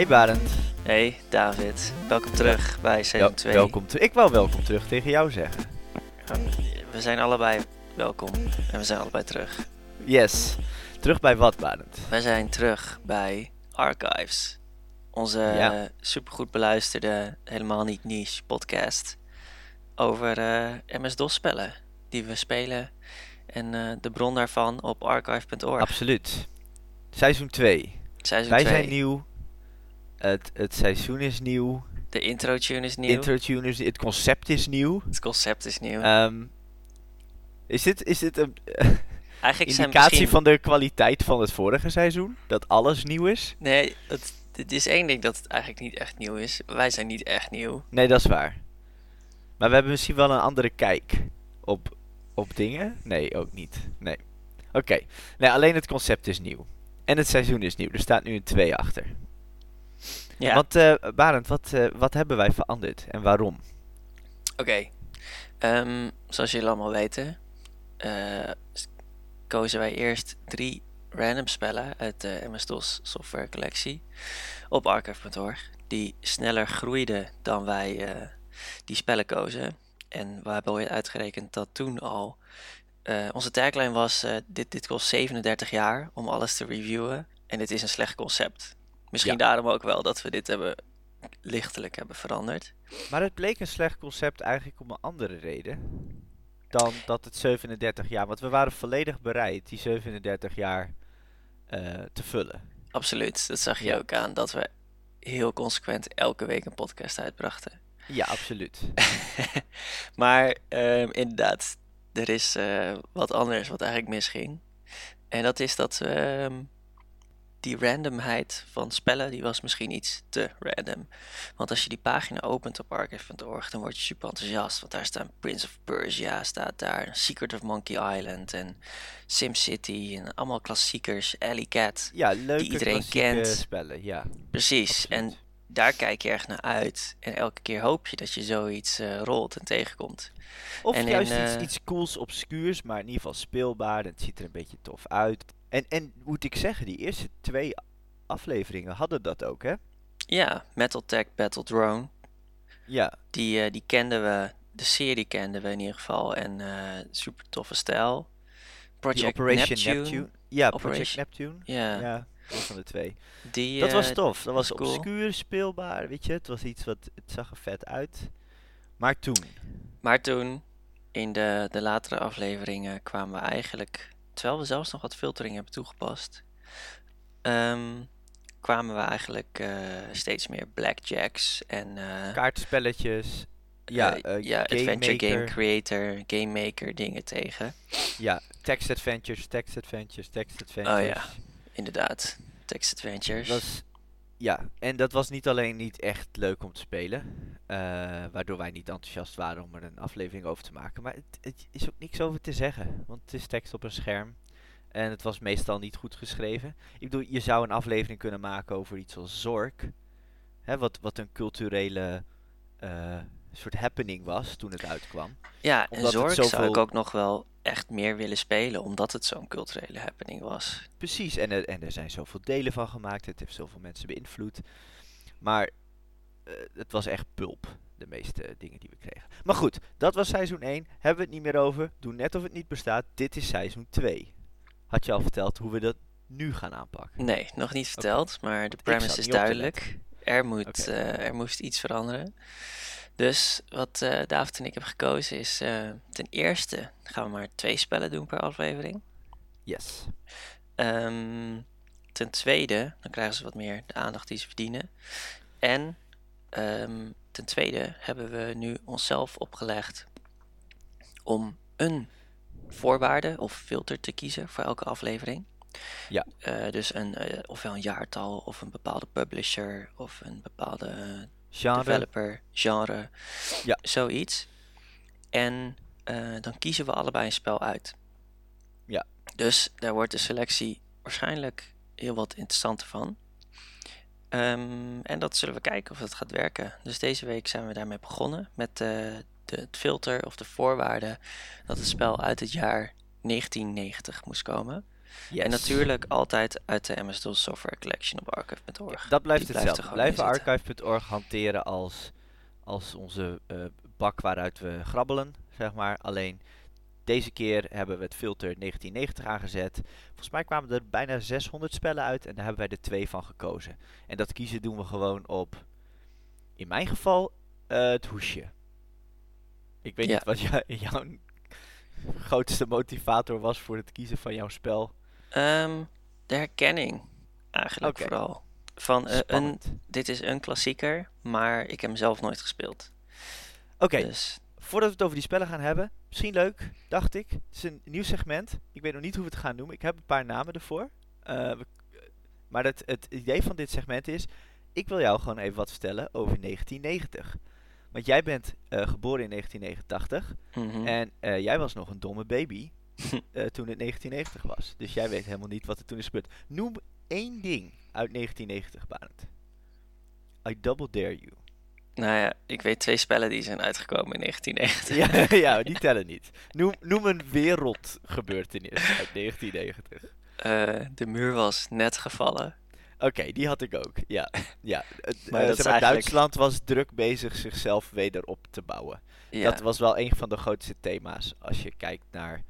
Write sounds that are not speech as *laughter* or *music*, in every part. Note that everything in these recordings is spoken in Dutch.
Hey Barend. Hey David, welkom terug bij seizoen Wel- 2. welkom terug. Ik wou welkom terug tegen jou zeggen. We zijn allebei welkom en we zijn allebei terug. Yes. Terug bij wat, Barend? Wij zijn terug bij Archives. Onze Ja. supergoed beluisterde, helemaal niet niche podcast over eh, MS-DOS spellen die we spelen. En eh, de bron daarvan op archive.org. Absoluut. Seizoen 2. Seizoen Wij 2. zijn nieuw. Het, het seizoen is nieuw. De intro tune is nieuw. Intro tune is Het concept is nieuw. Het concept is nieuw. Ehm, is, dit, is dit een *laughs* Eigenlijk indicatie misschien... van de kwaliteit van het vorige seizoen? Dat alles nieuw is? Nee, het, het is één ding dat het eigenlijk niet echt nieuw is. Wij zijn niet echt nieuw. Nee, dat is waar. Maar we hebben misschien wel een andere kijk op, op dingen. Nee, ook niet. Nee. Oké. Nee, alleen het concept is nieuw. En het seizoen is nieuw. Er staat nu een 2 achter. Ja. Want, eh Barend, wat, eh, wat hebben wij veranderd en waarom? Oké, Ehm, zoals jullie allemaal weten, s- kozen wij eerst drie random spellen uit de MS-DOS software collectie op archive.org, die sneller groeiden dan wij die spellen kozen. En we hebben ooit uitgerekend dat toen al onze tagline was, dit, dit kost 37 jaar om alles te reviewen en dit is een slecht concept. Misschien Ja. daarom ook wel dat we dit hebben lichtelijk hebben veranderd. Maar het bleek een slecht concept eigenlijk om een andere reden. Dan dat het 37 jaar... Want we waren volledig bereid die 37 jaar eh, te vullen. Absoluut, dat zag je Ja. ook aan dat we heel consequent elke week een podcast uitbrachten. Ja, absoluut. *laughs* maar ehm, inderdaad, er is eh, wat anders wat eigenlijk misging. En dat is dat ehm, die randomheid van spellen, die was misschien iets te random. Want als je die pagina opent op archive.org, dan word je super enthousiast. Want daar staan Prince of Persia, staat daar Secret of Monkey Island en SimCity en allemaal klassiekers, Alley Cat. Ja, leuke iedereen klassieke kent. spellen, ja. Precies, en. Daar kijk je erg naar uit. En elke keer hoop je dat je zoiets eh, rolt en tegenkomt. Of En in, juist iets, eh, iets cools, obscuurs, maar in ieder geval speelbaar. en Het ziet er een beetje tof uit. En, en moet ik zeggen, die eerste twee afleveringen hadden dat ook, hè? Ja, Metal Tech Battle Drone, Ja, die, eh, die kenden we, de serie kenden we in ieder geval. En super toffe stijl. Project Operation Neptune. Neptune. Ja, Project Operation- Neptune. Ja, Ja, een van de twee. die, dat was eh, tof. Dat was cool. obscuur, speelbaar, weet je. Het was iets wat, het zag er vet uit. Maar toen, Maar toen, in de, de latere afleveringen, kwamen we eigenlijk, terwijl we zelfs nog wat filtering hebben toegepast, ehm, kwamen we eigenlijk eh, steeds meer blackjacks en eh, kaartspelletjes. Ja, ja Game adventure game creator, game maker dingen tegen. Ja, text adventures, text adventures, text adventures. Oh ja, inderdaad. Text adventures. Was, ja, en dat was niet alleen niet echt leuk om te spelen, eh, waardoor wij niet enthousiast waren om er een aflevering over te maken, maar het, het is ook niks over te zeggen, want het is tekst op een scherm en het was meestal niet goed geschreven. Ik bedoel, je zou een aflevering kunnen maken over iets als Zork, hè, wat, wat een culturele eh, soort happening was toen het uitkwam. ja, en omdat Zorg zou ik ook nog wel echt meer willen spelen, omdat het zo'n culturele happening was. Precies, en er, en er zijn zoveel delen van gemaakt, het heeft zoveel mensen beïnvloed. Maar eh, het was echt pulp, de meeste dingen die we kregen. Maar goed, dat was seizoen 1, hebben we het niet meer over. Doe net of het niet bestaat, dit is seizoen 2. Had je al verteld hoe we dat nu gaan aanpakken? Nee, nog niet verteld, maar de premise is duidelijk. Er, moet, eh, er moest iets veranderen. Dus wat eh David en ik hebben gekozen is... eh, ten eerste gaan we maar twee spellen doen per aflevering. Yes. Ehm, ten tweede, dan krijgen ze wat meer de aandacht die ze verdienen. En ehm, ten tweede hebben we nu onszelf opgelegd om een voorwaarde of filter te kiezen voor elke aflevering. Ja. Eh, dus een, ofwel een jaartal of een bepaalde publisher of een bepaalde Genre, developer, genre, Ja. zoiets. En eh, dan kiezen we allebei een spel uit. Ja. Dus daar wordt de selectie waarschijnlijk heel wat interessanter van. Ehm, en dat zullen we kijken of dat gaat werken. Dus deze week zijn we daarmee begonnen met eh, de, het filter of de voorwaarde dat het spel uit het jaar 1990 moest komen. Yes. En natuurlijk altijd uit de MS-DOS Software Collection op archive.org. Dat blijft Die blijft hetzelfde. in blijven archive.org hanteren als, als onze eh, bak waaruit we grabbelen, zeg maar. Alleen deze keer hebben we het filter 1990 aangezet. Volgens mij kwamen er bijna 600 spellen uit en daar hebben wij er twee van gekozen. En dat kiezen doen we gewoon op, in mijn geval, eh, het hoesje. Ik weet Ja. niet wat jou- jouw *laughs* grootste motivator was voor het kiezen van jouw spel. Ehm, de herkenning eigenlijk vooral. Van eh, een, dit is een klassieker, maar ik heb hem zelf nooit gespeeld. Oké, Dus Voordat we het over die spellen gaan hebben, misschien leuk, dacht ik. Het is een nieuw segment. Ik weet nog niet hoe we het gaan noemen. Ik heb een paar namen ervoor. Eh, we- maar het, het idee van dit segment is, ik wil jou gewoon even wat vertellen over 1990. Want jij bent eh, geboren in 1989 mhm. en eh, jij was nog een domme baby *laughs* eh, toen het 1990 was. Dus jij weet helemaal niet wat er toen is gebeurd. Noem één ding uit 1990, Barend. I double dare you. nou ja, ik weet twee spellen die zijn uitgekomen in 1990. Ja, *laughs* ja, die *laughs* tellen niet. Noem, noem een wereldgebeurtenis uit 1990. Eh, de muur was net gevallen. Oké, die had ik ook. Ja, ja. Maar eh, zeg maar, eigenlijk- Duitsland was druk bezig zichzelf weder op te bouwen. Ja, Dat was wel een van de grootste thema's als je kijkt naar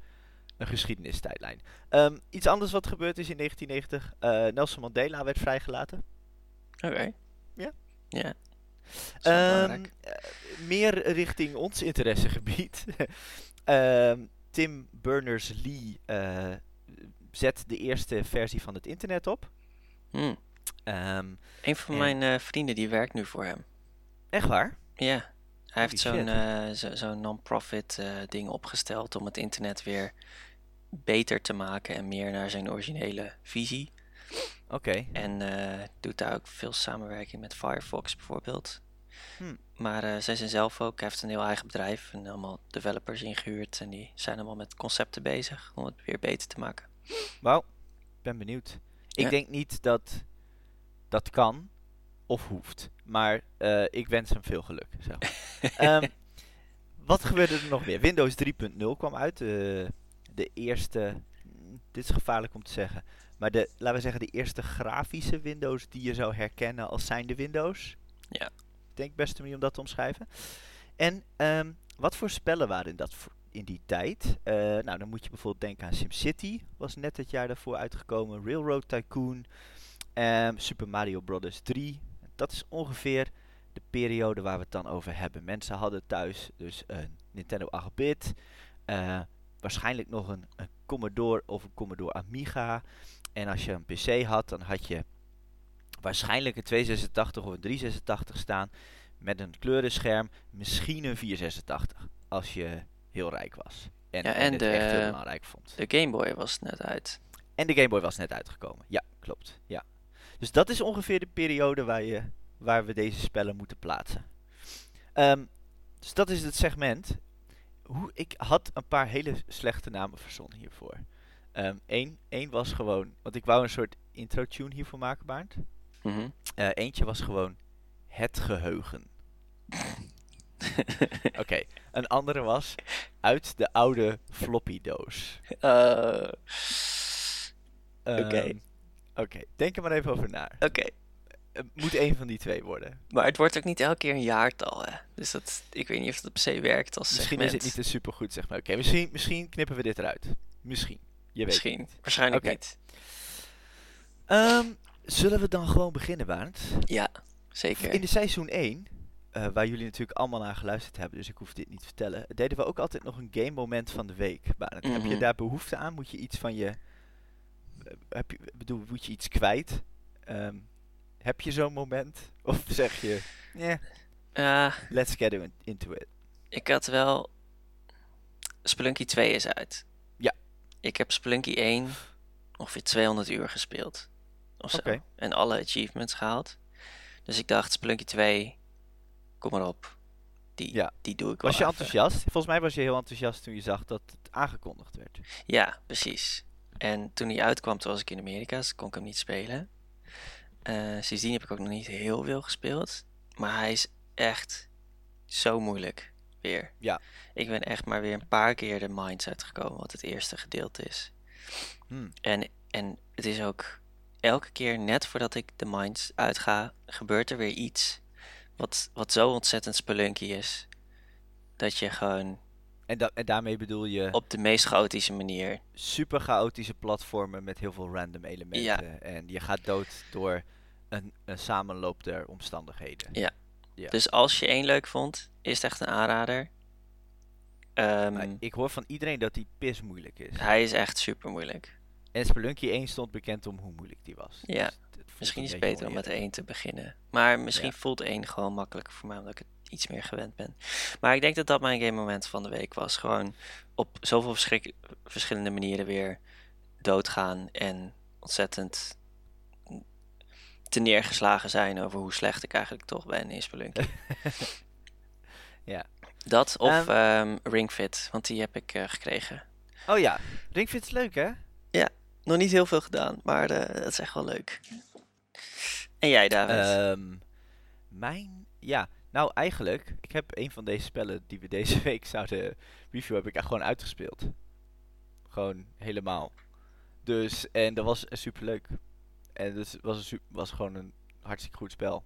een geschiedenistijdlijn. Ehm, iets anders wat gebeurd is in 1990. eh, Nelson Mandela werd vrijgelaten. oké. Ja? Ja. Ehm, eh, meer richting ons interessegebied. *laughs* Ehm, Tim Berners-Lee eh, zet de eerste versie van het internet op. Hm. Ehm, Een van mijn vrienden die werkt nu voor hem. echt waar? Ja, hij heeft zo'n zo, zo'n non-profit ding opgesteld om het internet weer beter te maken en meer naar zijn originele visie. Oké. En eh, doet daar ook veel samenwerking met Firefox bijvoorbeeld. Hm. Maar eh, zij zijn zelf ook, hij heeft een heel eigen bedrijf en allemaal developers ingehuurd. En die zijn allemaal met concepten bezig om het weer beter te maken. Wauw, ik ben benieuwd. Ik Ja. denk niet dat dat kan of hoeft. Maar eh, ik wens hem veel geluk. Maar. *laughs* Ehm, wat gebeurde er nog meer? Windows 3.0 kwam uit. De eerste, mm, dit is gevaarlijk om te zeggen. Maar de, laten we zeggen, de eerste grafische Windows die je zou herkennen als zijnde Windows. Ja. Ik denk beste manier om dat te omschrijven. En ehm, wat voor spellen waren dat voor- in die tijd? Eh, nou, dan moet je bijvoorbeeld denken aan SimCity, was net het jaar daarvoor uitgekomen. Railroad Tycoon, ehm, Super Mario Bros. 3. Dat is ongeveer de periode waar we het dan over hebben. Mensen hadden thuis dus een Nintendo 8-bit, eh, waarschijnlijk nog een, een Commodore of een Commodore Amiga. En als je een PC had, dan had je waarschijnlijk een 286 of een 386 staan met een kleurenscherm, misschien een 486 als je heel rijk was. En, Ja, en, en het de- echt heel belangrijk vond. De Game Boy was net uit. En de Game Boy was net uitgekomen. Ja, klopt. Ja. Dus dat is ongeveer de periode waar, je, waar we deze spellen moeten plaatsen. Ehm, dus dat is het segment. Hoe, ik had een paar hele slechte namen verzonnen hiervoor. Eén één was gewoon, want ik wou een soort intro tune hiervoor maken, Baart. Mhm. Eh, eentje was gewoon het geheugen. *laughs* Oké, een andere was uit de oude floppy doos. Eh, Oké. Ehm, Oké, denk er maar even over na. Oké, Het moet één van die twee worden. maar het wordt ook niet elke keer een jaartal, hè? Dus dat, ik weet niet of dat per se werkt als Misschien segment. is het niet een supergoed zeg maar. Oké, misschien, misschien knippen we dit eruit. Misschien. Je weet Misschien, het niet. waarschijnlijk niet. Ehm, zullen we dan gewoon beginnen, Barend? Ja, zeker. In de seizoen 1, eh, waar jullie natuurlijk allemaal naar geluisterd hebben, dus ik hoef dit niet te vertellen, deden we ook altijd nog een game moment van de week. Barend. Heb je Mhm. daar behoefte aan? Moet je iets van je... eh, heb je, bedoel, moet je iets kwijt? Ehm, heb je zo'n moment? *laughs* Of zeg je, yeah, Eh, let's get in- into it. ik had wel... Spelunky 2 is uit. Ja. Ik heb Spelunky 1 ongeveer 200 uur gespeeld. Of zo. Oké. En alle achievements gehaald. Dus ik dacht, Spelunky 2, kom maar op. Die, Ja. die doe ik wel Was je even. enthousiast? Volgens mij was je heel enthousiast toen je zag dat het aangekondigd werd. Ja, precies. En toen hij uitkwam, toen was ik in Amerika, dus kon ik hem niet spelen. Eh, sindsdien heb ik ook nog niet heel veel gespeeld. Maar hij is echt zo moeilijk weer. Ja. Ik ben echt maar weer een paar keer de mines uitgekomen, wat het eerste gedeelte is. Hmm. En, en het is ook elke keer net voordat ik de mines uitga, gebeurt er weer iets wat, wat zo ontzettend spelunky is. Dat je gewoon En, da- en daarmee bedoel je op de meest chaotische manier. super chaotische platformen met heel veel random elementen. En je gaat dood door een, een samenloop der omstandigheden. Ja. Ja. Dus als je één leuk vond, is het echt een aanrader. Ehm, ik hoor van iedereen dat die pis moeilijk is. hij is echt super moeilijk. En Spelunky 1 stond bekend om hoe moeilijk die was. Ja, Dus Misschien is het beter om met oneerlijk. één te beginnen. Maar misschien Ja. voelt één gewoon makkelijker voor mij, omdat ik het iets meer gewend ben. Maar ik denk dat dat mijn game moment van de week was. Gewoon op zoveel verschillende manieren weer doodgaan en ontzettend te neergeslagen zijn over hoe slecht ik eigenlijk toch ben in Spelunky. *laughs* Ja. Dat of Ehm. ehm, Ring Fit, want die heb ik eh, gekregen. Oh ja, Ringfit is leuk hè? Nog niet heel veel gedaan, maar eh, dat is echt wel leuk. En jij, David? Ehm, mijn, ja, nou eigenlijk, ik heb een van deze spellen die we deze *laughs* week zouden review, heb ik echt gewoon uitgespeeld. Gewoon helemaal. Dus, en dat was super leuk. En dus was, een was gewoon een hartstikke goed spel.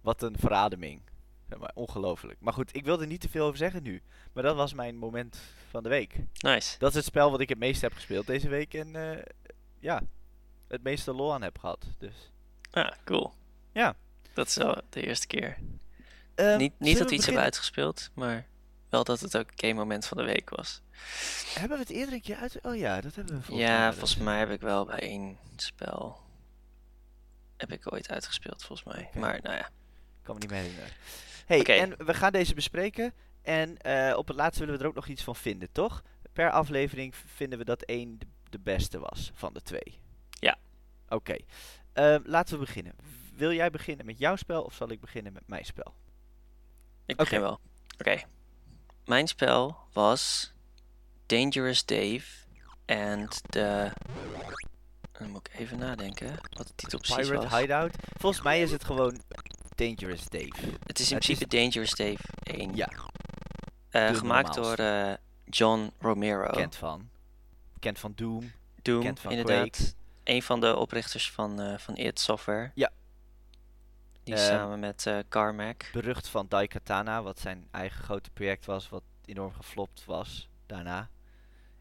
Wat een verademing. Zeg maar, ongelooflijk. Maar goed, ik wil er niet te veel over zeggen nu. Maar dat was mijn moment van de week. nice. Dat is het spel wat ik het meest heb gespeeld deze week. En eh, ja, het meeste lol aan heb gehad. Dus. Ah, cool. Ja. Dat is wel de eerste keer. Ehm, niet niet dat we iets hebben uitgespeeld, maar wel dat het ook game moment van de week was. Hebben we het eerder een keer uit? Oh ja, dat hebben we volgens ja, volgens mij heb ik wel bij één spel. Heb ik ooit uitgespeeld, volgens mij. Maar nou ja. Ik kan me niet meer herinneren. Hey, Oké. en we gaan deze bespreken. En eh, op het laatste willen we er ook nog iets van vinden, toch? Per aflevering vinden we dat één de, de beste was van de twee. Ja. Oké. Ehm, laten we beginnen. Wil jij beginnen met jouw spel of zal ik beginnen met mijn spel? Ik begin wel. Oké. Mijn spel was Dangerous Dave. En de... Dan moet ik even nadenken wat de titel precies Pirate was. Hideout? Volgens mij is het gewoon Dangerous Dave. Het is in Het is- principe Dangerous Dave 1. Ja, Eh, gemaakt door eh, John Romero. Bekend van. Bekend van Doom. Doom, van inderdaad. Quake. Een van de oprichters van, eh van id Software. Ja. Die Ehm, samen met eh Carmack. Berucht van Daikatana, wat zijn eigen grote project was, wat enorm geflopt was daarna.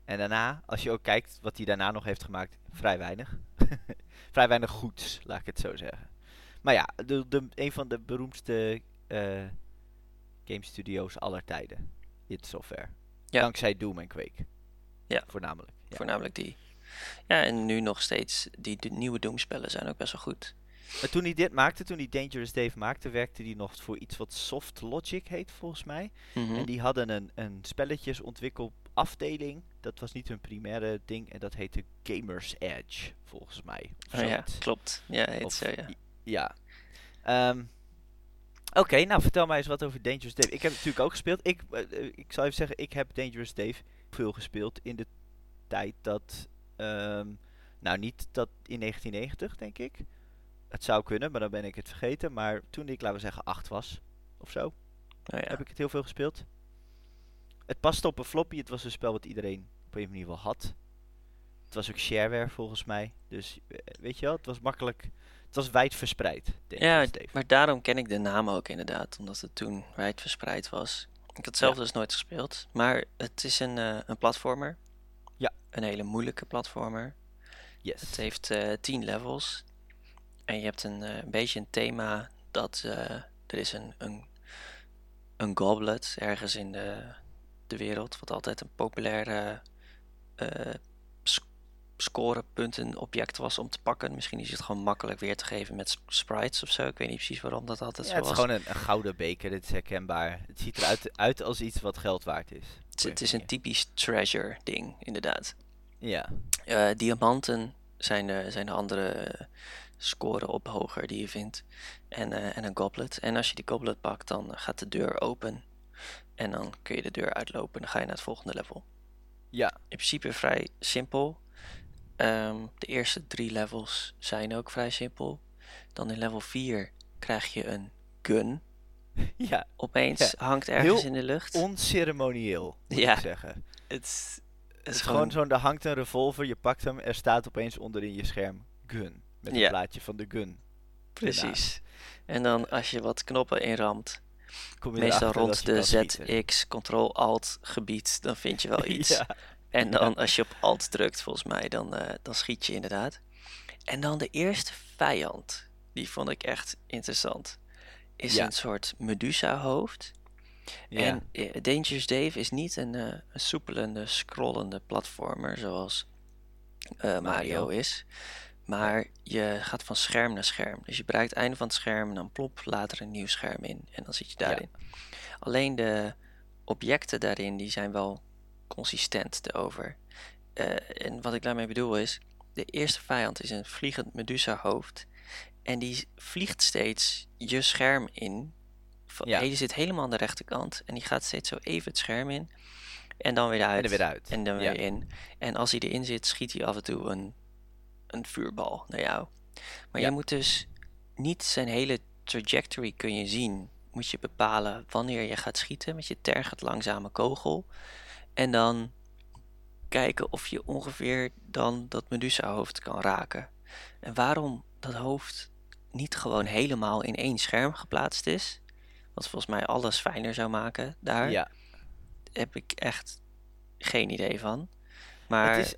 En daarna, als je ook kijkt wat hij daarna nog heeft gemaakt, vrij weinig. *laughs* vrij weinig goeds, laat ik het zo zeggen. Maar ja, de, de, een van de beroemdste eh game studio's aller tijden. id Software. Ja. Dankzij Doom en Quake. Ja. Voornamelijk. Ja. Voornamelijk die. Ja, en nu nog steeds. Die de nieuwe Doom-spellen zijn ook best wel goed. Maar toen hij dit maakte, toen hij Dangerous Dave maakte, werkte hij nog voor iets wat Soft Logic heet volgens mij. Mhm. En die hadden een, een spelletjes afdeling. Dat was niet hun primaire ding. En dat heette Gamers Edge, volgens mij. Oh ja, klopt. Ja, heet Of zo, ja. Ja. Ehm, Oké, nou vertel mij eens wat over Dangerous Dave. Ik heb het natuurlijk ook gespeeld. Ik, eh, ik zal even zeggen, ik heb Dangerous Dave veel gespeeld in de tijd dat... ehm, nou, niet dat in 1990, denk ik. Het zou kunnen, maar dan ben ik het vergeten. Maar toen ik, laten we zeggen, acht was, of zo Oh ja. heb ik het heel veel gespeeld. Het paste op een floppy. Het was een spel wat iedereen op een manier wel had. Het was ook shareware volgens mij. Dus eh, weet je wel, het was makkelijk. Het was wijd verspreid. Ja, maar daarom ken ik de naam ook inderdaad. Omdat het toen wijd verspreid was. Ik had zelf Ja. dus nooit gespeeld. Maar het is een, eh, een platformer. Ja. Een hele moeilijke platformer. Yes. Het heeft eh 10 levels. En je hebt een, eh, een beetje een thema dat eh, er is een, een, een goblet ergens in de, de wereld, wat altijd een populaire eh sc- scorepunten object was om te pakken. Misschien is het gewoon makkelijk weer te geven met sp- sprites of zo. Ik weet niet precies waarom dat altijd Ja, zo het is was. gewoon een, een gouden beker. Dit is herkenbaar. Het ziet eruit uit als iets wat geld waard is. het, is- het is een typisch treasure ding, inderdaad. Ja. Diamanten zijn de, zijn de andere scoren op hoger die je vindt. En, eh, en een goblet. En als je die goblet pakt, dan gaat de deur open. En dan kun je de deur uitlopen en dan ga je naar het volgende level. Ja. In principe vrij simpel. Ehm, de eerste drie levels zijn ook vrij simpel. Dan in level 4 krijg je een gun. *laughs* ja. Opeens Ja, hangt ergens heel in de lucht. Onceremonieel, moet Ja. ik zeggen. Het, Het is gewoon zo'n, er hangt een revolver, je pakt hem, er staat opeens onderin je scherm gun. Met een Ja. plaatje van de gun. Precies. En dan als je wat knoppen inramt, Kom je meestal rond de. ZX Ctrl-Alt gebied, dan vind je wel *laughs* iets. ja. En dan als je op Alt drukt, volgens mij, dan, eh, dan schiet je inderdaad. En dan de eerste vijand, die vond ik echt interessant, is Ja. een soort Medusa-hoofd. En eh, Dangerous Dave is niet een, eh, een soepelende, scrollende platformer zoals Mario. Mario. is. Maar je gaat van scherm naar scherm. Dus je bereikt het einde van het scherm en dan plop later een nieuw scherm in. En dan zit je Ja. daarin. Alleen de objecten daarin die zijn wel consistent erover. Eh, en wat ik daarmee bedoel is, de eerste vijand is een vliegend Medusa hoofd. En die vliegt steeds je scherm in. Ja. die zit helemaal aan de rechterkant. En die gaat steeds zo even het scherm in. En dan weer uit. En weer uit. En dan Ja. weer in. En als hij erin zit, schiet hij af en toe een, een vuurbal naar jou. Maar Ja. je moet dus niet zijn hele trajectory kun je zien. Moet je bepalen wanneer je gaat schieten met je tergend langzame kogel. En dan kijken of je ongeveer dan dat Medusa hoofd kan raken. En waarom dat hoofd niet gewoon helemaal in één scherm geplaatst is. Wat volgens mij alles fijner zou maken daar Ja. heb ik echt geen idee van. Maar het is,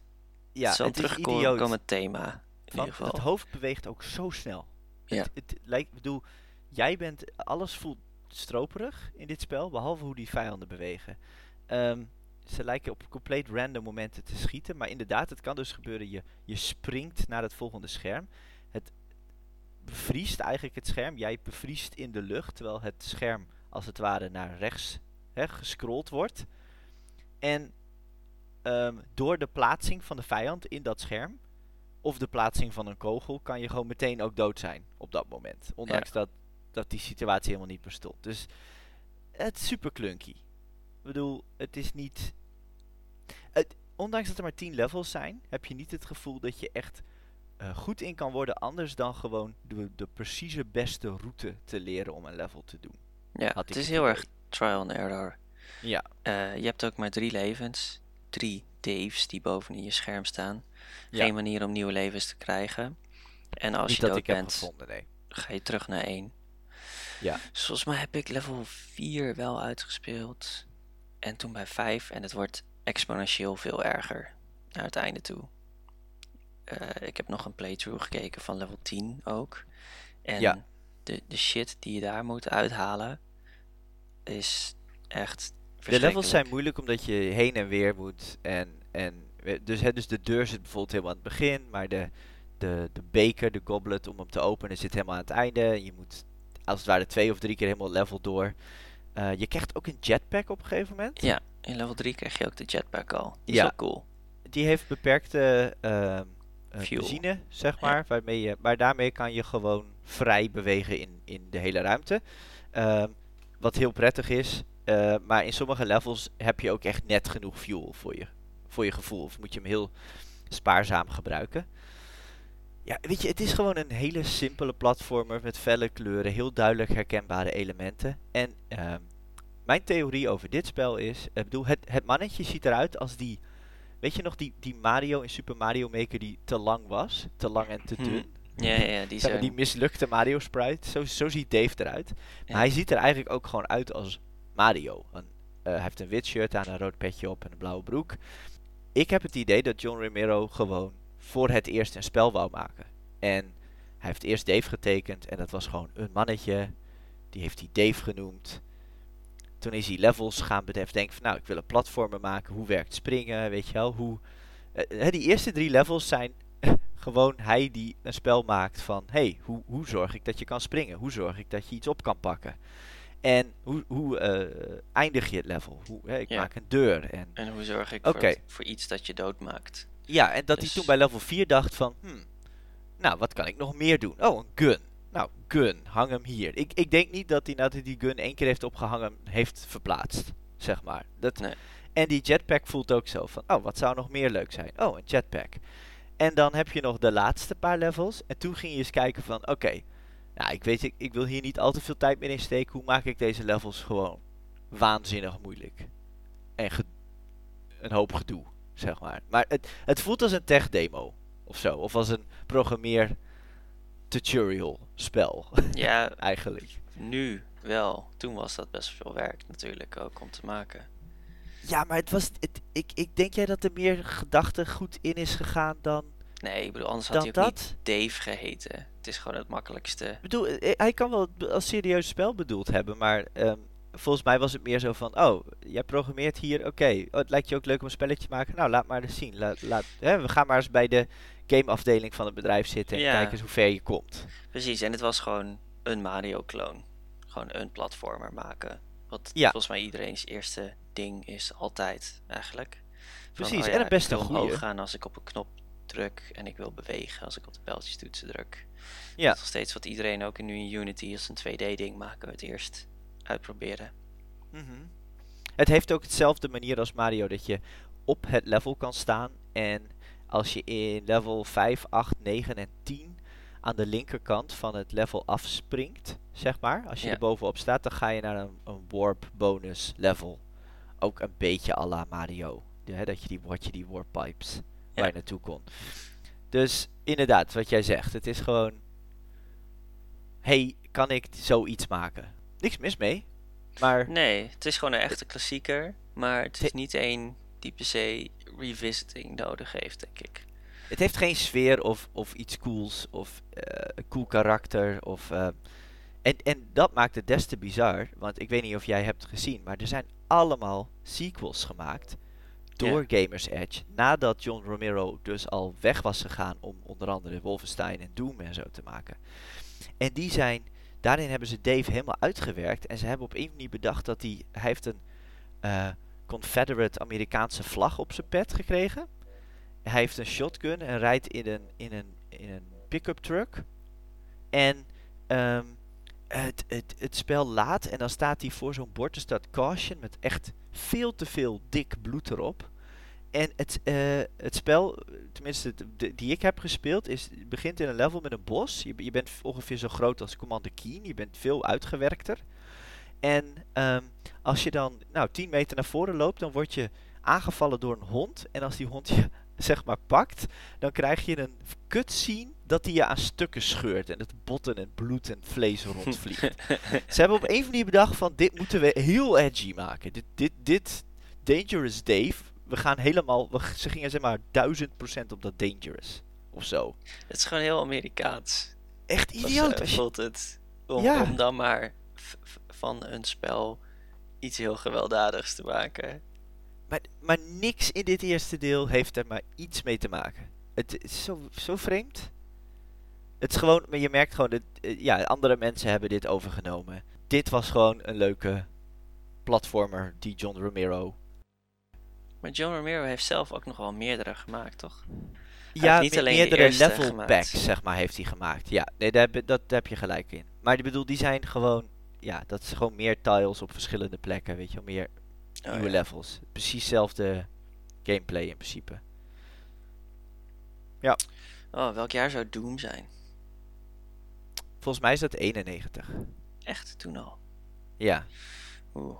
ja, het het terugkomend thema. In ieder geval. het hoofd beweegt ook zo snel. Ja. Het, het lijkt, ik bedoel, jij bent, alles voelt stroperig in dit spel, behalve hoe die vijanden bewegen. Ehm, ze lijken op compleet random momenten te schieten, maar inderdaad, het kan dus gebeuren, je, je springt naar het volgende scherm. Het bevriest eigenlijk het scherm, jij bevriest in de lucht, terwijl het scherm als het ware naar rechts hè, gescrolld wordt. En ehm, door de plaatsing van de vijand in dat scherm, of de plaatsing van een kogel, kan je gewoon meteen ook dood zijn op dat moment. Ondanks dat, dat die situatie helemaal niet bestond. Dus het is super clunky. Ik bedoel, het is niet. Het, ondanks dat er maar 10 levels zijn, heb je niet het gevoel dat je echt eh, goed in kan worden. Anders dan gewoon de, de precieze beste route te leren om een level te doen. ja, het is heel idee. erg trial and error. Ja, Eh, je hebt ook maar drie levens. Drie Daves die bovenin je scherm staan. Ja. Geen manier om nieuwe levens te krijgen. En als niet je dat dood bent, gevonden, nee. ga je terug naar één. Ja. Dus volgens mij heb ik level 4 wel uitgespeeld. En toen bij 5. En het wordt exponentieel veel erger. Naar het einde toe. Eh, ik heb nog een playthrough gekeken van level 10 ook. En Ja. de, de shit die je daar moet uithalen. Is echt De levels zijn moeilijk omdat je heen en weer moet. En, en dus, hè, dus de deur zit bijvoorbeeld helemaal aan het begin, maar de, de, de beker, de goblet om hem te openen zit helemaal aan het einde. En je moet als het ware twee of drie keer helemaal level door. Eh, je krijgt ook een jetpack op een gegeven moment. Ja, in level 3 krijg je ook de jetpack al. Die Ja. is wel cool. Die heeft beperkte Fuel. benzine, zeg Ja. maar. Waarmee je, maar daarmee kan je gewoon vrij bewegen in, in de hele ruimte. Ehm, wat heel prettig is. Eh, maar in sommige levels heb je ook echt net genoeg fuel voor je, voor je gevoel. Of moet je hem heel spaarzaam gebruiken. Ja, weet je, het is gewoon een hele simpele platformer met felle kleuren, heel duidelijk herkenbare elementen. En ehm, mijn theorie over dit spel is, ik bedoel, het, het mannetje ziet eruit als die, weet je nog, die, die Mario in Super Mario Maker die te lang was, te lang en te Hm, dun. Ja, ja, ja, die zijn... die mislukte Mario sprite, zo, zo ziet Dave eruit. Ja. Maar hij ziet er eigenlijk ook gewoon uit als Mario. Een, eh, hij heeft een wit shirt aan, een rood petje op en een blauwe broek. Ik heb het idee dat John Romero gewoon voor het eerst een spel wou maken. En hij heeft eerst Dave getekend en dat was gewoon een mannetje. Die heeft hij Dave genoemd. Toen is hij levels gaan bedenken. Denken van nou, ik wil een platformer maken. Hoe werkt springen? Weet je wel? Hoe, eh, eh, die eerste drie levels zijn *laughs* gewoon hij die een spel maakt van... hey, hoe, hoe zorg ik dat je kan springen? Hoe zorg ik dat je iets op kan pakken? En hoe, hoe eh, eindig je het level? Hoe, hè, ik Ja. maak een deur. En, En hoe zorg ik voor, voor iets dat je doodmaakt? ja, en dat hij Dus- toen bij level 4 dacht van... Hmm, nou, wat kan ik nog meer doen? Oh, een gun. Nou, gun. Hang hem hier. Ik, ik denk niet dat hij nadat hij die gun één keer heeft opgehangen, heeft verplaatst. Zeg maar. Dat, Nee. En die jetpack voelt ook zo van... Oh, wat zou nog meer leuk zijn? Oh, een jetpack. En dan heb je nog de laatste paar levels. En toen ging je eens kijken van... Oké, nou, ik weet, ik, ik wil hier niet al te veel tijd meer in steken. Hoe maak ik deze levels gewoon waanzinnig moeilijk? En een hoop gedoe. zeg maar. Maar het, het voelt als een tech demo of zo. Of als een programmeer tutorial spel *laughs* Ja, eigenlijk. nu wel. Toen was dat best veel werk natuurlijk ook om te maken. Ja, maar het was. Het, ik, ik denk jij dat er meer gedachte goed in is gegaan dan, Nee, ik bedoel, anders had hij ook dat? niet Dave geheten. Het is gewoon het makkelijkste. Ik bedoel, eh, hij kan wel het als serieus spel bedoeld hebben, maar ehm, volgens mij was het meer zo van: oh, jij programmeert hier, oké. Oh, het lijkt je ook leuk om een spelletje te maken. Nou, laat maar eens zien. Laat, laat, hè, we gaan maar eens bij de gameafdeling van het bedrijf zitten en Ja. kijken eens hoe ver je komt. Precies, en het was gewoon een Mario-kloon. Gewoon een platformer maken. Wat Ja. volgens mij iedereen's eerste ding is, altijd eigenlijk. Van, Precies, oh en een beste goeie. gaan als ik op een knop druk en ik wil bewegen als ik op de pijltjestoetsen druk. Ja. Dat is nog steeds wat iedereen ook nu in Unity als een 2D-ding maken we het eerst uitproberen. Mhm. Het heeft ook hetzelfde manier als Mario dat je op het level kan staan en als je in level 5, 8, 9 en 10 aan de linkerkant van het level afspringt, zeg maar, als je Ja. er bovenop staat, dan ga je naar een, een warp bonus level. Ook een beetje à la Mario. Ja, dat je die, had je die warp pipes waar je naartoe kon. Dus inderdaad, wat jij zegt, het is gewoon, hey, kan ik zoiets maken? Niks mis mee, maar Nee, het is gewoon een echte klassieker, maar het is niet één die per se revisiting nodig heeft, denk ik. Het heeft geen sfeer of, of iets cools of een cool karakter. Of, eh, en, en dat maakt het des te bizar. Want ik weet niet of jij hebt gezien, maar er zijn allemaal sequels gemaakt door Gamers Edge. Nadat John Romero dus al weg was gegaan om onder andere Wolfenstein en Doom en zo te maken. En die zijn, daarin hebben ze Dave helemaal uitgewerkt. En ze hebben op een manier bedacht dat hij, hij heeft een eh, Confederate Amerikaanse vlag op zijn pet gekregen. Hij heeft een shotgun en rijdt in een, in een, in een pick-up truck. En ehm, het, het, het spel laat en dan staat hij voor zo'n bord. Er staat caution met echt veel te veel dik bloed erop. En het, eh, het spel, tenminste de- die ik heb gespeeld, is, begint in een level met een bos. Je, je bent ongeveer zo groot als Commander Keen. Je bent veel uitgewerkter. En ehm, als je dan nou, 10 meter naar voren loopt, dan word je aangevallen door een hond. En als die hond je zeg maar pakt, dan krijg je een cutscene dat hij je aan stukken scheurt. En het botten en bloed en vlees rondvliegt. *laughs* Ze hebben op een manier bedacht van dit moeten we heel edgy maken. Dit, dit, dit Dangerous Dave, we gaan helemaal, we, ze gingen zeg maar duizend procent op dat Dangerous. Of zo. Het is gewoon heel Amerikaans. Echt idioot. als je- voelt het. Om, Ja. om dan maar van een spel iets heel gewelddadigs te maken. Maar, maar niks in dit eerste deel heeft er maar iets mee te maken. Het is zo, zo vreemd. Het is gewoon, maar je merkt gewoon dat eh, ja, andere mensen hebben dit overgenomen. Dit was gewoon een leuke platformer die John Romero Maar John Romero heeft zelf ook nog wel meerdere gemaakt, toch? Ja, niet alleen de meerdere level packs, zeg maar, heeft hij gemaakt. Ja, nee, daar heb, dat, daar heb je gelijk in. Maar ik bedoel, die zijn gewoon, ja, dat is gewoon meer tiles op verschillende plekken, weet je wel, meer Oh, nieuwe ja. levels. Precies hetzelfde gameplay in principe. Oh, welk jaar zou Doom zijn? Volgens mij is dat 91. Echt, toen al. Ja, Oeh.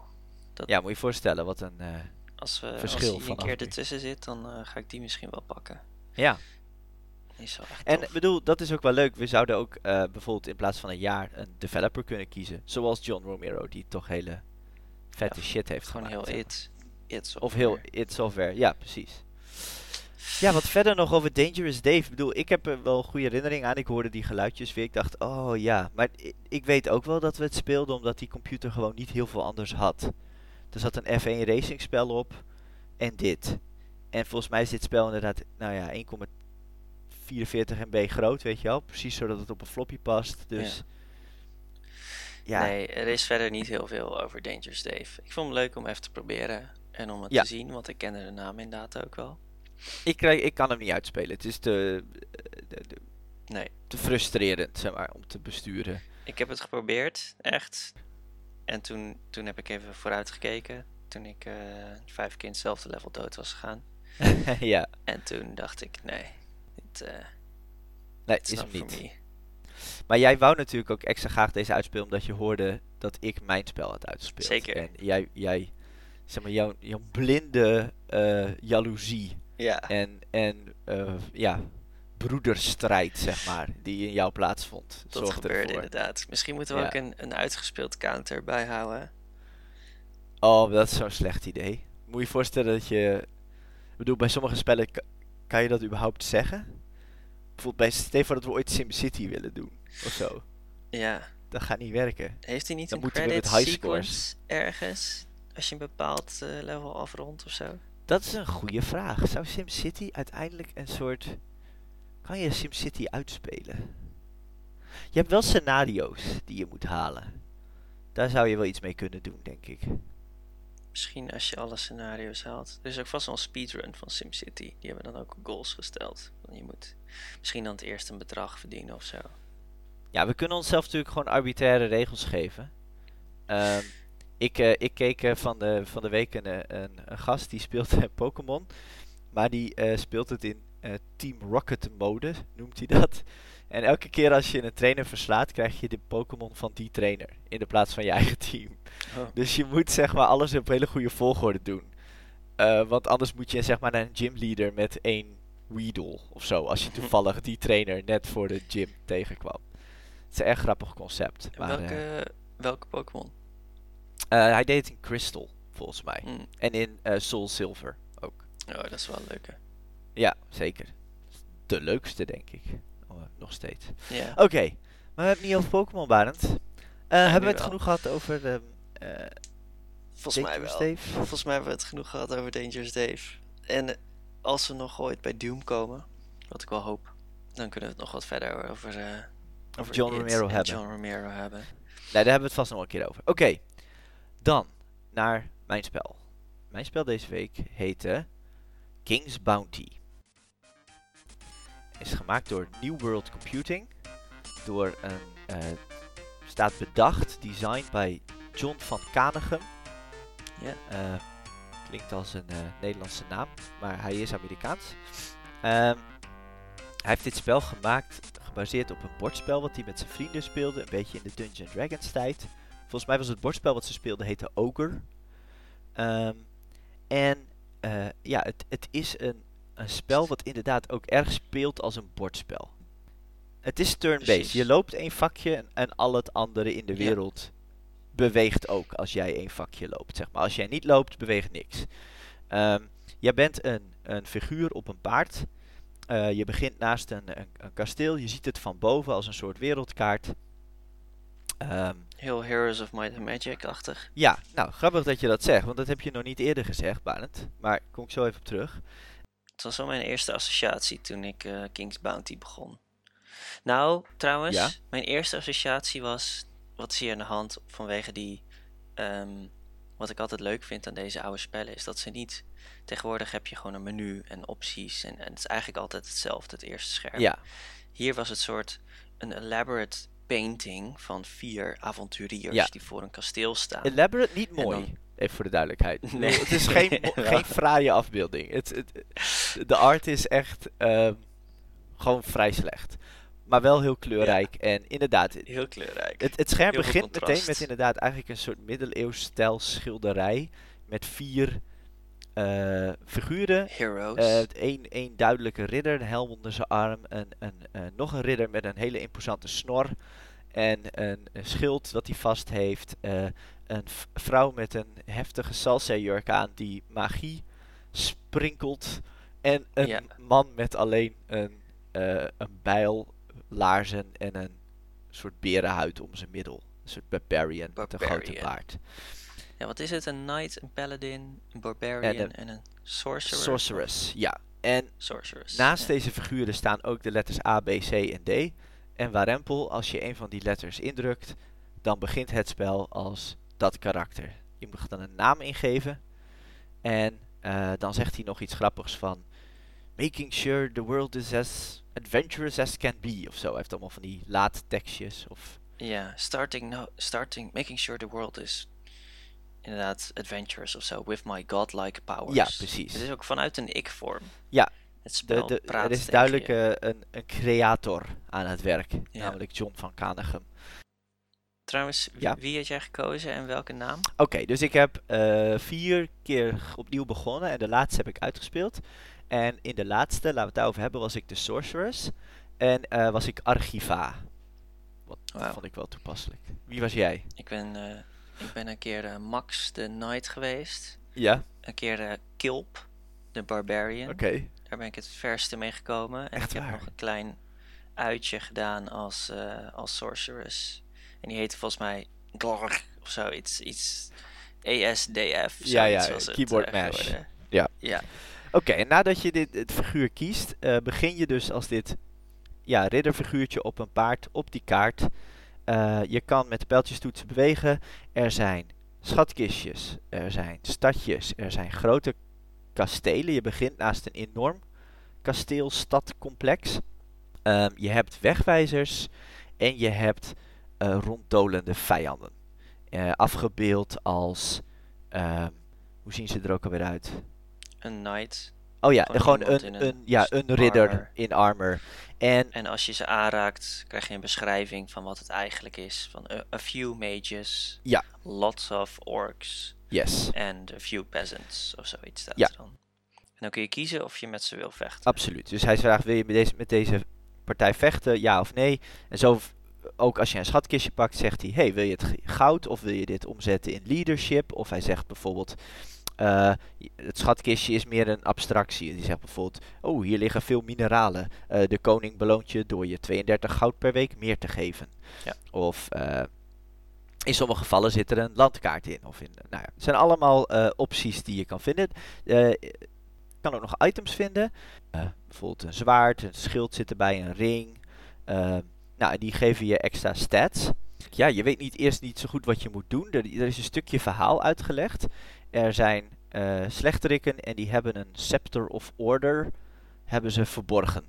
ja moet je voorstellen, wat een, eh, Als, we, als Verschil een keer ertussen zit, dan eh, ga ik die misschien wel pakken. ja. Is wel echt En ik bedoel, dat is ook wel leuk. We zouden ook eh, bijvoorbeeld in plaats van een jaar een developer kunnen kiezen. Zoals John Romero, die toch hele vette shit heeft Gewoon gemaakt. heel it. it Of heel id Software, ja, precies. Ja, wat verder nog over Dangerous Dave. Ik bedoel, ik heb er wel goede herinnering aan. Ik hoorde die geluidjes weer. Ik dacht, oh ja. Maar ik weet ook wel dat we het speelden omdat die computer gewoon niet heel veel anders had. Er zat een F1 racing spel op en dit. En volgens mij is dit spel inderdaad, nou ja, 1,44 MB groot, weet je wel. Precies zodat het op een floppy past. Dus ja, Nee, er is verder niet heel veel over Dangerous Dave. Ik vond hem leuk om even te proberen en om het Ja. te zien, want ik kende de naam inderdaad ook wel. ik, krijg, ik kan hem niet uitspelen. Het is te, te, te- Nee, te frustrerend, zeg maar, om te besturen. ik heb het geprobeerd, echt. En toen, toen heb ik even vooruit gekeken, toen ik eh, vijf keer in hetzelfde level dood was gegaan. *laughs* ja, En toen dacht ik, nee, dit eh nee, is is niet. Maar jij wou natuurlijk ook extra graag deze uitspelen omdat je hoorde dat ik mijn spel had uitgespeeld. Zeker. En jij, jij zeg maar, jouw, jouw blinde eh jaloezie Ja, En, en eh, ja, broederstrijd, zeg maar, die in jouw plaatsvond. dat gebeurde ervoor. inderdaad. Misschien moeten we Ja. ook een, een uitgespeeld counter bijhouden. Oh, dat is zo'n slecht idee. Moet je je voorstellen dat je... Ik bedoel, bij sommige spellen ka- kan je dat überhaupt zeggen? Bijvoorbeeld bij voor dat we ooit SimCity willen doen, of zo. Ja. Dat gaat niet werken. Heeft hij niet Dan een moeten we met credit high sequence ergens? Als je een bepaald eh, level afrondt of zo? Dat is een goede vraag. Zou SimCity uiteindelijk een soort... Kan je SimCity uitspelen? Je hebt wel scenario's die je moet halen. Daar zou je wel iets mee kunnen doen, denk ik. Misschien als je alle scenario's haalt. Er is ook vast wel een speedrun van SimCity. Die hebben dan ook goals gesteld. Je moet misschien dan het eerst een bedrag verdienen of zo. Ja, we kunnen onszelf natuurlijk gewoon arbitraire regels geven. Ehm, ik, eh, ik keek eh, van, de, van de week een, eh, een, gast die speelt Pokémon. Maar die speelt het in Team Rocket mode, noemt hij dat. En elke keer als je een trainer verslaat, krijg je de Pokémon van die trainer. In de plaats van je eigen team. Oh. Dus je moet zeg maar alles op hele goede volgorde doen. Eh, want anders moet je zeg maar naar een gymleader met één Weedle of zo. Als je *laughs* toevallig die trainer net voor de gym tegenkwam. Het is een erg grappig concept. Maar, welke, eh, welke Pokémon? eh, hij deed het in Crystal, volgens mij. Hm. En in Soul Silver ook. Oh, dat is wel een leuke. Ja, zeker. De leukste, denk ik. Oh, nog steeds. Oké, maar we hebben het niet over Pokémon, Barend. Eh, hebben we het wel. genoeg gehad over eh Volgens mij Dangerous wel. Dave? Volgens mij hebben we het genoeg gehad over Dangerous Dave. En eh, als we nog ooit bij Doom komen, wat ik wel hoop, dan kunnen we het nog wat verder over, over John It Romero en hebben. John Romero hebben. Nee, daar hebben we het vast nog een keer over. Oké, dan naar mijn spel. Mijn spel deze week heette King's Bounty. Is gemaakt door New World Computing. Door een, eh, staat bedacht, designed bij John van Kanegem. Ja. Eh, klinkt als een eh, Nederlandse naam, maar hij is Amerikaans. Ehm, hij heeft dit spel gemaakt gebaseerd op een bordspel wat hij met zijn vrienden speelde. Een beetje in de Dungeons Dragons tijd. Volgens mij was het bordspel wat ze speelden heette Ogre. Ehm, en ja, het, het is een, een spel wat inderdaad ook erg speelt als een bordspel. Het is turn-based. Je loopt één vakje en, al het andere in de wereld beweegt ook als jij één vakje loopt. Zeg maar. Als jij niet loopt, beweegt niks. Ehm, jij bent een, een figuur op een paard. Eh, je begint naast een, een, een kasteel. Je ziet het van boven als een soort wereldkaart. Ehm, Heel Heroes of Might and Magic-achtig. ja, nou, grappig dat je dat zegt, want dat heb je nog niet eerder gezegd, Barend. Maar kom ik zo even op terug. Het was wel mijn eerste associatie toen ik eh, King's Bounty begon. Nou, trouwens, Ja? mijn eerste associatie was, wat is hier aan de hand vanwege die, ehm, wat ik altijd leuk vind aan deze oude spellen, is dat ze niet, tegenwoordig heb je gewoon een menu en opties en, en het is eigenlijk altijd hetzelfde, het eerste scherm. Ja, Hier was het soort een elaborate painting van vier avonturiers Ja. die voor een kasteel staan. elaborate, niet mooi. Even voor de duidelijkheid. *laughs* Nee. Het is geen, *laughs* geen fraaie afbeelding. Het, het, de art is echt ehm, gewoon vrij slecht. Maar wel heel kleurrijk. En inderdaad, Heel kleurrijk. Het, het scherm Heel begint meteen met inderdaad eigenlijk een soort middeleeuws stijl schilderij. Met vier eh, figuren. Heroes. Eh, één één duidelijke ridder, een helm onder zijn arm. Een, een, eh, nog een ridder met een hele imposante snor. En een, een schild dat hij vast heeft. eh, een vrouw met een heftige salsa-jurk aan die magie sprinkelt. En een Ja. man met alleen een, eh, een bijl, laarzen en een soort berenhuid om zijn middel. Een soort barbarian, met een grote baard. Ja, wat is het? Een knight, een paladin, een barbarian En en een sorcerer? Sorceress, ja. En Sorceress. Naast ja. deze figuren staan ook de letters A, B, C en D. En warempel, als je een van die letters indrukt, dan begint het spel als dat karakter. Je moet dan een naam ingeven. En eh, dan zegt hij nog iets grappigs van... Making sure the world is as adventurous as can be. Of zo. Hij heeft allemaal van die laadtekstjes. Of Ja, starting, no, starting, making sure the world is inderdaad adventurous of zo, with my godlike powers. Ja, precies. Het is ook vanuit een ik-vorm. Ja, Het spel de, praat er is duidelijk eh, een, een creator aan het werk. Ja. Namelijk John van Kanegem. Trouwens, wie, ja. wie had jij gekozen en welke naam? Oké, dus ik heb eh, vier keer opnieuw begonnen en de laatste heb ik uitgespeeld. En in de laatste, laten we het daarover hebben, was ik de Sorceress. En eh, was ik Archiva. Wat vond ik wel toepasselijk. Wie was jij? Ik ben, eh, ik ben een keer Max de Knight geweest. Ja, Een keer Kilp, de Barbarian. oké. Daar ben ik het verste mee gekomen. En Echt ik heb nog een klein uitje gedaan als, als Sorceress. En die heette volgens mij Glorg of zoiets. Iets ESDF. Ja, ja, was keyboard eh, mash. Ja. Ja, Oké, en nadat je dit, het figuur kiest, eh, begin je dus als dit ja, ridderfiguurtje op een paard op die kaart. Eh, je kan met de pijltjestoetsen bewegen. Er zijn schatkistjes, er zijn stadjes, er zijn grote kastelen. Je begint naast een enorm kasteel-stadcomplex. Ehm, je hebt wegwijzers en je hebt ronddolende vijanden. Eh, afgebeeld als, ehm, hoe zien ze er ook alweer uit? een Knight. Oh ja, Gewoon een, een, een ja, een ridder armor. in armor. En En als je ze aanraakt, krijg je een beschrijving van wat het eigenlijk is. Van a, a few mages, Ja. lots of orcs yes, and a few peasants of zoiets staat Ja. dan. En dan kun je kiezen of je met ze wil vechten. absoluut. Dus hij vraagt, wil je met deze, met deze partij vechten, ja of nee? En zo, ook als je een schatkistje pakt, zegt hij, hey, wil je het goud of wil je dit omzetten in leadership? Of hij zegt bijvoorbeeld, eh, het schatkistje is meer een abstractie. Die zegt bijvoorbeeld, oh, hier liggen veel mineralen. Eh, de koning beloont je door je 32 goud per week meer te geven. Ja. Of eh, in sommige gevallen zit er een landkaart in. Of in nou ja, het zijn allemaal opties die je kan vinden. Je kan ook nog items vinden. Bijvoorbeeld een zwaard, een schild zit erbij, een ring. Nou, en die geven je extra stats. Ja, je weet niet eerst niet zo goed wat je moet doen. Er, er is een stukje verhaal uitgelegd. Er zijn eh slechterikken en die hebben een Scepter of Order hebben ze verborgen.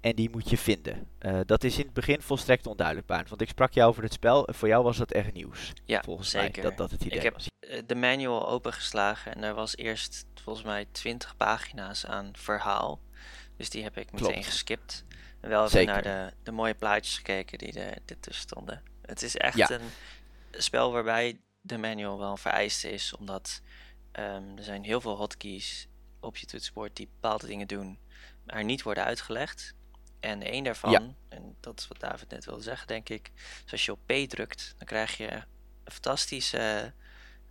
En die moet je vinden. Eh, dat is in het begin volstrekt onduidelijk, Baart. Want ik sprak jou over het spel en voor jou was dat echt nieuws. Ja, volgens zeker. mij. Dat dat het idee Ik heb was. eh, de manual opengeslagen en er was eerst volgens mij 20 pagina's aan verhaal. Dus die heb ik meteen Klopt. geskipt. En wel even Zeker. naar de, de mooie plaatjes gekeken die er ertussen stonden. Het is echt Ja. een spel waarbij de manual wel een vereiste is, omdat ehm, er zijn heel veel hotkeys op je toetsenbord die bepaalde dingen doen, maar niet worden uitgelegd. En één daarvan, en dat is wat David net wilde zeggen, denk ik, is als je op P drukt, dan krijg je een fantastische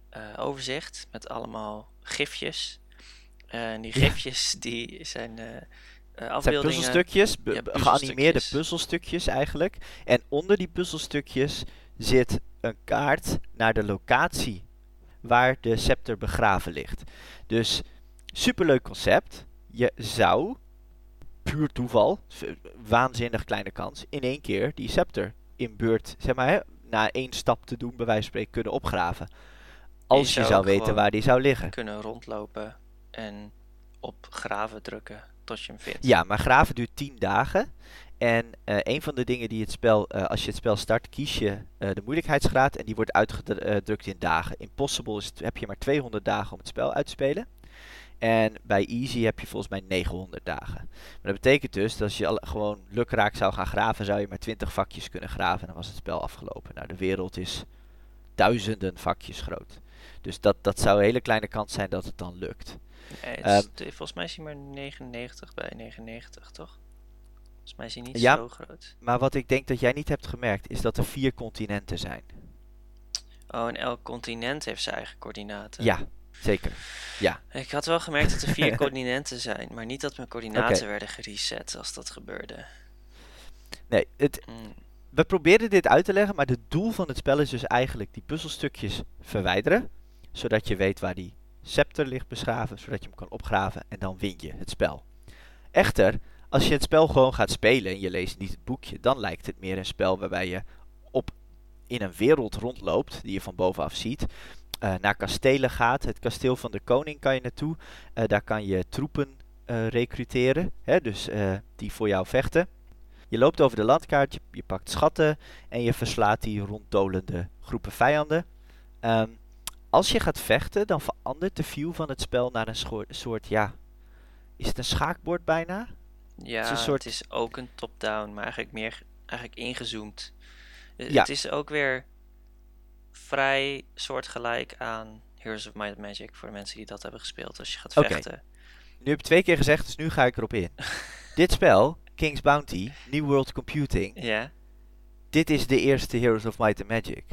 eh, overzicht met allemaal gifjes. Eh, en die Ja. gifjes die zijn eh, Het zijn puzzelstukjes, Ja, geanimeerde puzzelstukjes. eigenlijk. En onder die puzzelstukjes zit een kaart naar de locatie waar de scepter begraven ligt. Dus superleuk concept. Je zou, puur toeval, waanzinnig kleine kans, in één keer die scepter in beurt, zeg maar, hè, na één stap te doen, bij wijze van spreken, kunnen opgraven. Als je zou weten waar die zou liggen. kunnen rondlopen en op graven drukken tot je hem vindt. Ja, maar graven duurt 10 dagen. En eh, een van de dingen die het spel, eh, als je het spel start, kies je eh, de moeilijkheidsgraad en die wordt uitgedrukt in dagen. Impossible is heb je maar 200 dagen om het spel uit te spelen. En bij Easy heb je volgens mij 900 dagen. Maar dat betekent dus dat als je gewoon lukraak zou gaan graven, zou je maar 20 vakjes kunnen graven en dan was het spel afgelopen. Nou, de wereld is duizenden vakjes groot. Dus dat, dat zou een hele kleine kans zijn dat het dan lukt. Nee, het Ehm, is- volgens mij is hij maar 99 bij 99, toch? Volgens mij is hij niet Ja. zo groot. Maar wat ik denk dat jij niet hebt gemerkt, is dat er vier continenten zijn. Oh, en elk continent heeft zijn eigen coördinaten. Ja, zeker. Ik had wel gemerkt dat er vier *laughs* continenten zijn, maar niet dat mijn coördinaten werden gereset als dat gebeurde. Nee, het, Hmm. we probeerden dit uit te leggen, maar het doel van het spel is dus eigenlijk die puzzelstukjes verwijderen. Zodat je weet waar die scepter ligt beschreven, zodat je hem kan opgraven en dan win je het spel. Echter, als je het spel gewoon gaat spelen en je leest niet het boekje, dan lijkt het meer een spel waarbij je op in een wereld rondloopt, die je van bovenaf ziet. eh, naar kastelen gaat. Het kasteel van de koning kan je naartoe. Eh, daar kan je troepen eh recruteren, hè, dus die voor jou vechten. Je loopt over de landkaart, je, pakt schatten en je verslaat die ronddolende groepen vijanden. Ehm, als je gaat vechten, dan verandert de view van het spel naar een soort, ja, is het een schaakbord bijna? Ja, een soort- het is ook een top-down, maar eigenlijk meer eigenlijk ingezoomd. Eh, Ja. Het is ook weer vrij soortgelijk aan Heroes of Might and Magic voor de mensen die dat hebben gespeeld als je gaat Oké. vechten. Nu heb je twee keer gezegd, dus nu ga ik erop in. *laughs* dit spel, King's Bounty, New World Computing, Ja. dit is de eerste Heroes of Might and Magic.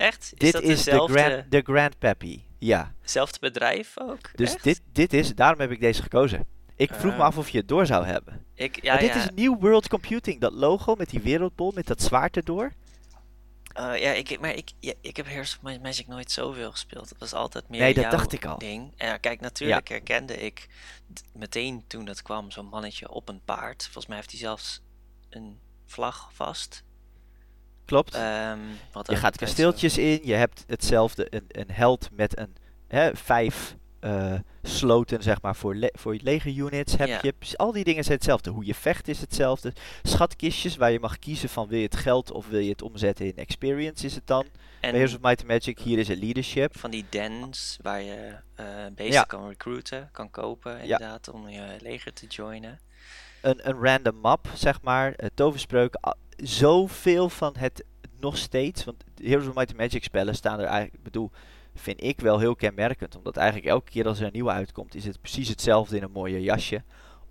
Echt? Is dit dat is de Grand, de Grandpappy. Ja, zelfde bedrijf ook? dus Echt? dit, dit is, daarom heb ik deze gekozen. Ik vroeg me Ah. af of je het door zou hebben. Ik, ja, maar dit ja. is New World Computing, dat logo met die wereldbol, met dat zwaard erdoor. Uh, ja, ik, maar ik, ja, ik heb Heroes of Magic nooit zoveel gespeeld. Het was altijd meer Nee, dat dacht ik al. ding. En ja, kijk, natuurlijk herkende ik meteen toen dat kwam zo'n mannetje op een paard. Volgens mij heeft hij zelfs een vlag vast. Klopt. Ehm, je gaat kasteeltjes in, je hebt hetzelfde, een, een held met een hè, vijf eh, sloten, zeg maar, voor, le voor je leger units heb Ja. je. Al die dingen zijn hetzelfde. Hoe je vecht is hetzelfde. Schatkistjes waar je mag kiezen van wil je het geld of wil je het omzetten in experience is het dan. Bij Heroes of En Might and Magic, hier is het leadership. van die dens waar je eh beesten Ja. kan recruiten, kan kopen inderdaad, om je leger te joinen. Een, een random map, zeg maar. eh, toverspreuken. Zoveel van het nog steeds. Want Heroes of Might and Magic spellen staan er eigenlijk, ik bedoel, vind ik wel heel kenmerkend. Omdat eigenlijk elke keer als er een nieuwe uitkomt, is het precies hetzelfde in een mooie jasje.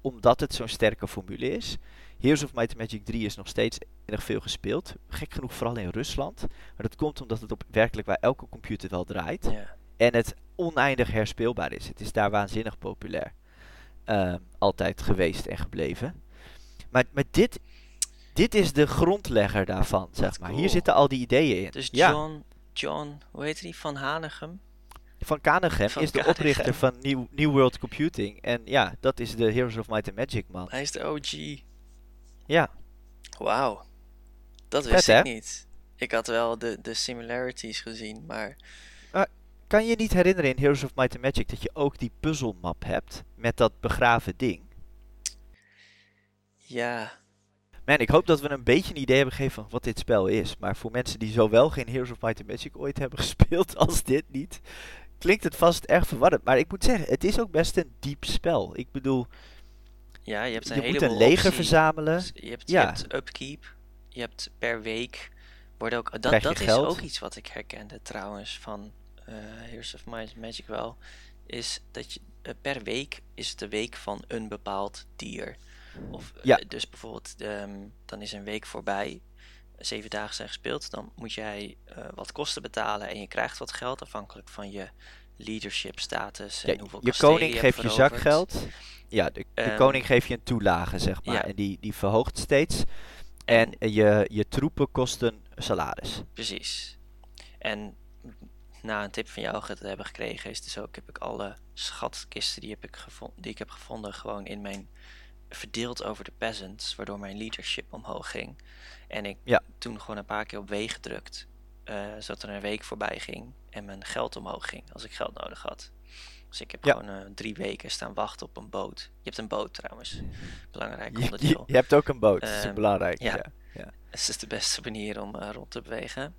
Omdat het zo'n sterke formule is. Heroes of Might and Magic 3 is nog steeds erg veel gespeeld. Gek genoeg vooral in Rusland. Maar dat komt omdat het op werkelijk waar elke computer wel draait. Ja. En het oneindig herspeelbaar is. Het is daar waanzinnig populair. Ehm, altijd geweest en gebleven. Maar, maar dit, dit is de grondlegger daarvan, zeg maar. Hier zitten al die ideeën in. Dus ja, John, John, hoe heet die, Van Hanegem? Van Kanegem Van is de Kanegem. oprichter van New, New World Computing. En ja, dat is de Heroes of Might and Magic man. Hij is de OG. Ja, Wauw. Dat Vet, wist hè? ik niet. Ik had wel de, de similarities gezien, maar kan je niet herinneren in Heroes of Might and Magic dat je ook die puzzelmap hebt met dat begraven ding? ja, Man, ik hoop dat we een beetje een idee hebben gegeven van wat dit spel is. Maar voor mensen die zowel geen Heroes of Might and Magic ooit *laughs* hebben gespeeld als dit niet, klinkt het vast erg verwarrend. Maar ik moet zeggen, het is ook best een diep spel. Ik bedoel, ja, je hebt een je moet een leger verzamelen. Je hebt, Ja. je hebt upkeep, je hebt per week, wordt ook, dat, dat is ook iets wat ik herkende trouwens van eh Heroes of Might and Magic wel, is dat je eh, per week is het de week van een bepaald dier. Of eh, Ja. dus bijvoorbeeld, ehm, dan is een week voorbij, zeven dagen zijn gespeeld, dan moet jij eh, wat kosten betalen en je krijgt wat geld afhankelijk van je leadership status en Ja, hoeveel je koning hebt geeft je zakgeld. Ja, de, de Ehm, koning geeft je een toelage, zeg maar. ja. En die, die verhoogt steeds. En eh, je, je troepen kosten salaris. Precies. En na een tip van jou te hebben gekregen, is dus ook heb ik alle schatkisten die, heb ik gevon- die ik heb gevonden gewoon in mijn verdeeld over de peasants, waardoor mijn leadership omhoog ging. En ik Ja. toen gewoon een paar keer op W gedrukt, eh, zodat er een week voorbij ging en mijn geld omhoog ging als ik geld nodig had. Dus ik heb Ja. gewoon eh, drie weken staan wachten op een boot. Je hebt een boot trouwens, belangrijk Je, je, onderdeel. je hebt ook een boot, dat is Ehm, belangrijk. ja. Ja. Het is de beste manier om eh, rond te bewegen.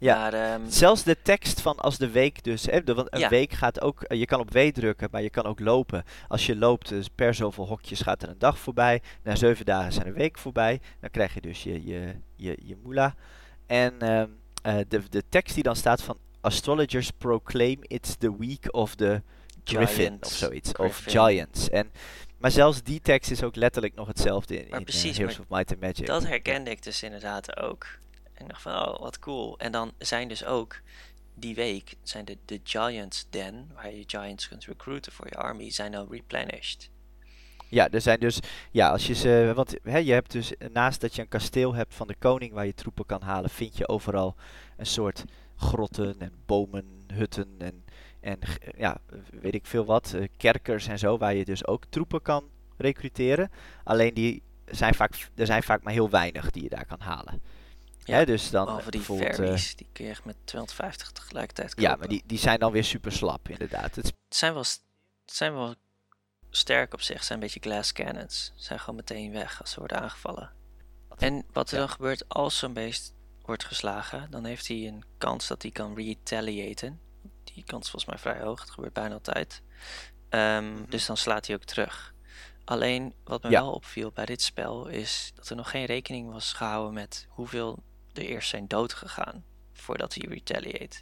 Ja. Maar, ehm, Zelfs de tekst van als de week dus, hè, de- want een Ja. week gaat ook, eh, je kan op W drukken, maar je kan ook lopen. Als je loopt, dus per zoveel hokjes gaat er een dag voorbij. Na zeven dagen zijn een week voorbij. Dan krijg je dus je, je, je, je moela. En ehm, eh, de, de tekst die dan staat van astrologers proclaim it's the week of the griffin of zoiets. Of giants. En, maar zelfs die tekst is ook letterlijk nog hetzelfde in, Maar in eh, Heroes of Might and Magic. Dat herkende ik dus inderdaad ook. En ik dacht van, oh, wat cool. En dan zijn dus ook die week, zijn de, de Giants Den, waar je Giants kunt recruiten voor je army, zijn al replenished. Ja, er zijn dus, ja, als je ze, want hè, je hebt dus, naast dat je een kasteel hebt van de koning waar je troepen kan halen, vind je overal een soort grotten en bomen, hutten en, en ja, weet ik veel wat, eh, kerkers en zo, waar je dus ook troepen kan recruteren. Alleen die zijn vaak, er zijn vaak maar heel weinig die je daar kan halen. Ja, Hè, dus dan Behalve die bijvoorbeeld, eh, die kun je echt met 250 tegelijkertijd kopen. ja, maar die, die zijn dan weer super slap, inderdaad. Het zijn wel, het zijn wel sterk op zich, het zijn een beetje glass cannons. Ze zijn gewoon meteen weg als ze worden aangevallen. En wat er Ja. dan gebeurt als zo'n beest wordt geslagen, dan heeft hij een kans dat hij kan retaliaten. Die kans is volgens mij vrij hoog, het gebeurt bijna altijd. Ehm, Mhm. Dus dan slaat hij ook terug. Alleen wat me Ja. wel opviel bij dit spel is dat er nog geen rekening was gehouden met hoeveel er eerst zijn dood gegaan voordat hij retaliate.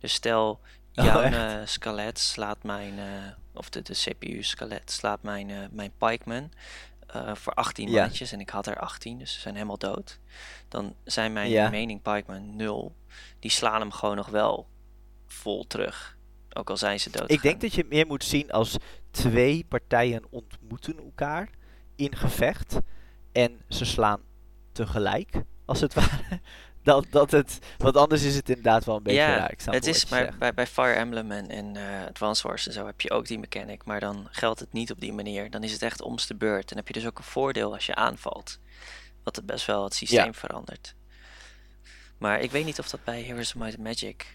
Dus stel jouw echt? eh, skelet slaat mijn, eh, of de, de CPU skelet slaat mijn, eh, mijn pikeman voor 18 Ja. mannetjes en ik had er 18, dus ze zijn helemaal dood. Dan zijn mijn Ja. remaining pikeman 0. Die slaan hem gewoon nog wel vol terug. Ook al zijn ze dood. Ik denk dat je het meer moet zien als twee partijen ontmoeten elkaar in gevecht. En ze slaan tegelijk, als het *laughs* ware. Dat, dat het, want anders is het inderdaad wel een beetje Ja, raar. Het is bij, bij Fire Emblem en, en eh, Advance Wars en zo heb je ook die mechanic, maar dan geldt het niet op die manier. Dan is het echt om's de beurt. En heb je dus ook een voordeel als je aanvalt. Wat het best wel het systeem verandert. Maar ik weet niet of dat bij Heroes of Might and Magic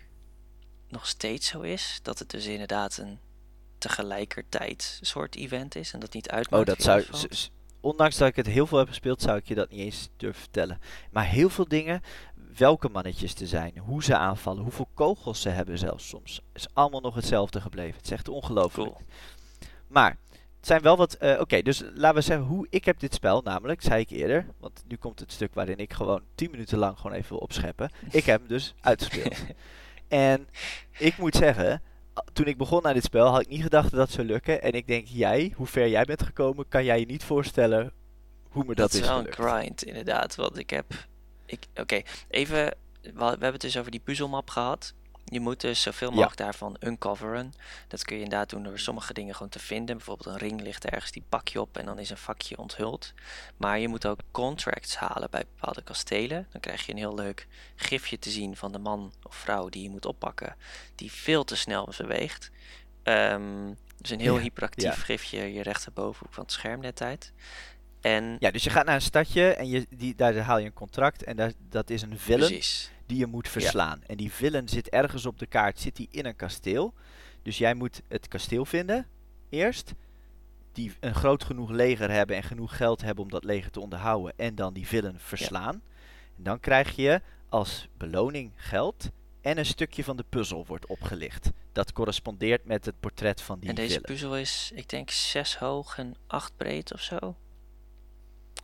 nog steeds zo is. Dat het dus inderdaad een tegelijkertijd soort event is en dat niet uitmaakt. Oh, dat zou. Ondanks dat ik het heel veel heb gespeeld, zou ik je dat niet eens durven vertellen. Maar heel veel dingen, welke mannetjes er zijn, hoe ze aanvallen, hoeveel kogels ze hebben zelfs soms, is allemaal nog hetzelfde gebleven. Het is echt ongelooflijk. Cool. Maar het zijn wel wat. eh, Oké, dus laten we zeggen hoe ik heb dit spel, namelijk, zei ik eerder, want nu komt het stuk waarin ik gewoon 10 minuten lang gewoon even wil opscheppen. Ik heb hem dus *laughs* uitgespeeld. en ik moet zeggen, toen ik begon aan dit spel, had ik niet gedacht dat dat zou lukken. En ik denk, jij, hoe ver jij bent gekomen, kan jij je niet voorstellen hoe me dat, Dat, is is wel een grind, inderdaad. Want ik heb. Ik, Oké, even. We, we hebben het dus over die puzzelmap gehad. Je moet dus zoveel Ja. mogelijk daarvan uncoveren. Dat kun je inderdaad doen door sommige dingen gewoon te vinden. Bijvoorbeeld een ring ligt ergens, die pak je op en dan is een vakje onthuld. Maar je moet ook contracts halen bij bepaalde kastelen. Dan krijg je een heel leuk gifje te zien van de man of vrouw die je moet oppakken. Die veel te snel beweegt. Ehm, dus een heel Ja, hyperactief ja. gifje je rechterbovenhoek van het scherm net uit. En Ja, dus je gaat naar een stadje en je, die, daar haal je een contract en daar, dat is een villain. precies. Die je moet verslaan. En die villain zit ergens op de kaart, zit die in een kasteel. Dus jij moet het kasteel vinden, eerst. Die een groot genoeg leger hebben en genoeg geld hebben om dat leger te onderhouden. En dan die villain verslaan. En dan krijg je als beloning geld en een stukje van de puzzel wordt opgelicht. Dat correspondeert met het portret van die En deze villain. puzzel is, ik denk, 6 hoog en 8 breed of zo.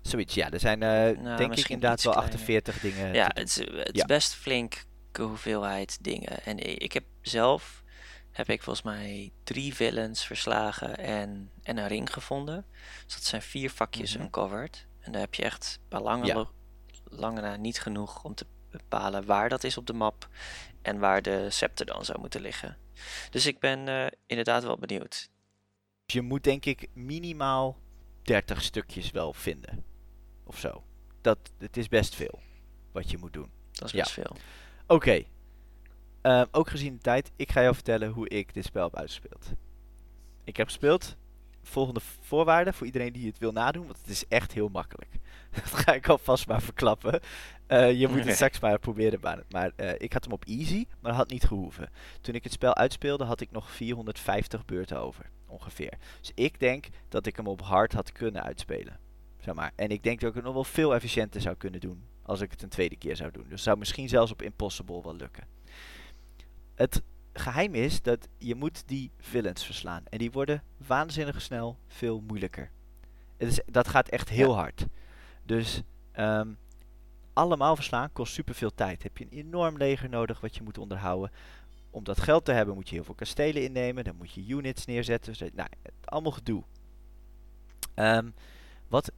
Zoiets, ja. Er zijn eh, denk ik inderdaad wel kleiner. 48 dingen ja, het, is- het is Ja. best flink hoeveelheid dingen. En ik heb zelf, heb ik volgens mij drie villains verslagen en, en een ring gevonden. Dus dat zijn vier vakjes Mhm. uncovered. En daar heb je echt bij lange, Ja. lo- lange na niet genoeg om te bepalen waar dat is op de map. En waar de scepter dan zou moeten liggen. Dus ik ben eh, inderdaad wel benieuwd. Je moet denk ik minimaal 30 stukjes wel vinden. Of zo. Dat, het is best veel wat je moet doen. Dat is Ja. best veel. Oké. Ehm, ook gezien de tijd, ik ga jou vertellen hoe ik dit spel heb uitgespeeld. Ik heb gespeeld. Volgende voorwaarden voor iedereen die het wil nadoen, want het is echt heel makkelijk. *laughs* Dat ga ik alvast maar verklappen. Eh, je moet het *laughs* straks maar proberen. Maar, maar eh, ik had hem op easy, maar dat had niet gehoeven. Toen ik het spel uitspeelde, had ik nog 450 beurten over, ongeveer. Dus ik denk dat ik hem op hard had kunnen uitspelen. Zeg maar. En ik denk dat ik het nog wel veel efficiënter zou kunnen doen als ik het een tweede keer zou doen. Dus zou misschien zelfs op Impossible wel lukken. Het geheim is dat je moet die villains verslaan. En die worden waanzinnig snel veel moeilijker. Het is, dat gaat echt heel hard. Dus ehm, allemaal verslaan kost superveel tijd. Heb je een enorm leger nodig wat je moet onderhouden. Om dat geld te hebben moet je heel veel kastelen innemen. Dan moet je units neerzetten. Dus, nou, het, allemaal gedoe. Ehm, wat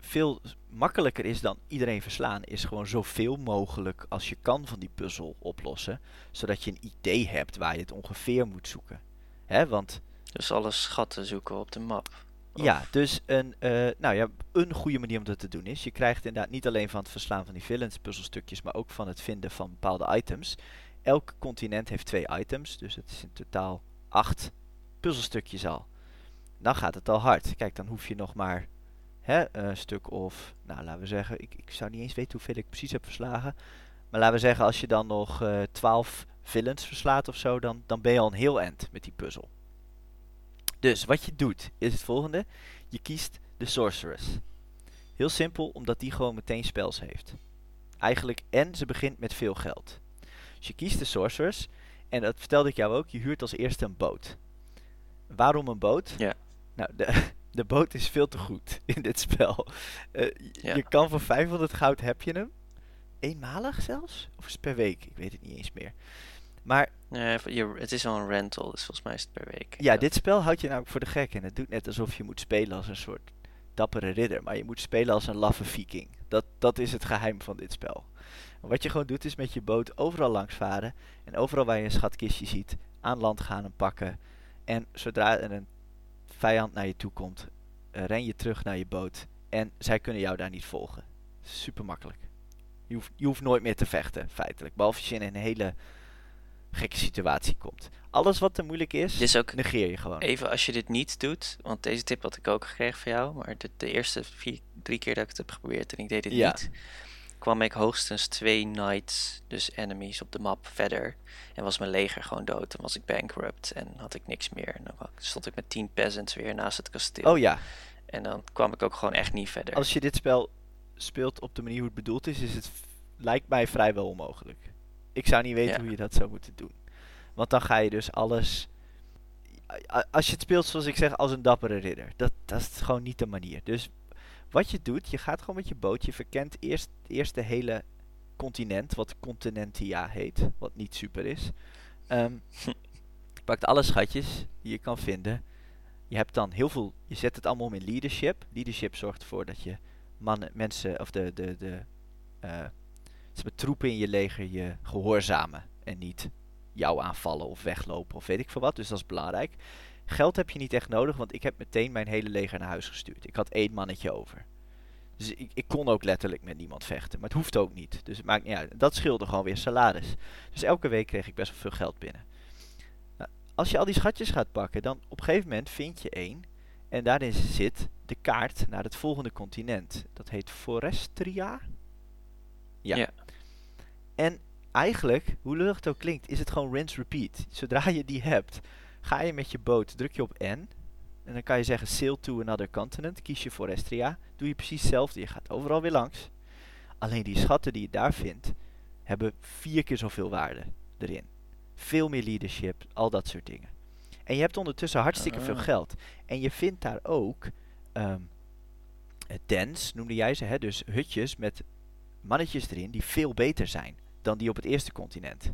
veel makkelijker is dan iedereen verslaan, is gewoon zoveel mogelijk als je kan van die puzzel oplossen. Zodat je een idee hebt waar je het ongeveer moet zoeken. Hè, want Dus alle schatten zoeken op de map. Of- ja, dus een, eh, nou ja, een goede manier om dat te doen is, je krijgt inderdaad niet alleen van het verslaan van die villains puzzelstukjes, maar ook van het vinden van bepaalde items. Elk continent heeft twee items, dus het is in totaal acht puzzelstukjes al. Dan gaat het al hard. Kijk, dan hoef je nog maar hè, een stuk of, nou laten we zeggen, ik, ik zou niet eens weten hoeveel ik precies heb verslagen. Maar laten we zeggen, als je dan nog eh 12 villains verslaat of zo, dan, dan ben je al een heel eind met die puzzel. Dus wat je doet is het volgende. Je kiest de Sorceress. Heel simpel, omdat die gewoon meteen spells heeft. Eigenlijk, en ze begint met veel geld. Dus je kiest de Sorceress. En dat vertelde ik jou ook, je huurt als eerste een boot. Waarom een boot? Ja. Nou, de, *laughs* de boot is veel te goed *laughs* in dit spel. Eh, je- Ja. Je kan voor 500 goud heb je hem. Eenmalig zelfs? Of is het per week? Ik weet het niet eens meer. Maar Nee, je, het is wel een rental, dus volgens mij is het per week. ja, dit spel houdt je namelijk voor de gek. En het doet net alsof je moet spelen als een soort dappere ridder. Maar je moet spelen als een laffe viking. Dat, dat is het geheim van dit spel. En wat je gewoon doet is met je boot overal langs varen. En overal waar je een schatkistje ziet, aan land gaan en pakken. En zodra er een vijand naar je toe komt, eh, ren je terug naar je boot. En zij kunnen jou daar niet volgen. Super makkelijk. Je hoeft, je hoeft nooit meer te vechten, feitelijk. Behalve als je in een hele gekke situatie komt. Alles wat te moeilijk is, is ook negeer je gewoon. even als je dit niet doet, want deze tip had ik ook gekregen van jou, maar de, de eerste vier, drie keer dat ik het heb geprobeerd en ik deed het Ja. niet, kwam ik hoogstens twee knights, dus enemies op de map verder. En was mijn leger gewoon dood. Dan was ik bankrupt en had ik niks meer. En dan stond ik met tien peasants weer naast het kasteel. Oh ja, En dan kwam ik ook gewoon echt niet verder. als je dit spel speelt op de manier hoe het bedoeld is, is het lijkt mij vrijwel onmogelijk. Ik zou niet weten Ja. hoe je dat zou moeten doen. Want dan ga je dus alles. Als je het speelt zoals ik zeg, als een dappere ridder. Dat, dat is gewoon niet de manier. Dus wat je doet, je gaat gewoon met je boot. Je verkent eerst, eerst de hele continent, wat Continentia heet. Wat niet super is. Ehm, je *laughs* pakt alle schatjes die je kan vinden. Je hebt dan heel veel. Je zet het allemaal om in leadership. Leadership zorgt ervoor dat je mannen, mensen of de, de, de eh, troepen in je leger je gehoorzamen. En niet jou aanvallen of weglopen of weet ik veel wat. Dus dat is belangrijk. Geld heb je niet echt nodig, want ik heb meteen mijn hele leger naar huis gestuurd. Ik had één mannetje over. Dus ik, ik kon ook letterlijk met niemand vechten. Maar het hoeft ook niet. Dus het maakt niet uit. Dat scheelde gewoon weer salaris. Dus elke week kreeg ik best wel veel geld binnen. Nou, als je al die schatjes gaat pakken, dan op een gegeven moment vind je één. En daarin zit de kaart naar het volgende continent. Dat heet Forestria. Ja. Ja. En eigenlijk, hoe lullig het ook klinkt, is het gewoon rinse repeat. Zodra je die hebt, ga je met je boot, druk je op N. En dan kan je zeggen sail to another continent. Kies je Forestria. Doe je precies hetzelfde. Je gaat overal weer langs. Alleen die schatten die je daar vindt, hebben vier keer zoveel waarde erin. Veel meer leadership, al dat soort dingen. En je hebt ondertussen hartstikke veel Ah. geld. En je vindt daar ook ehm dens, noemde jij ze, hè? dus hutjes met mannetjes erin die veel beter zijn dan die op het eerste continent.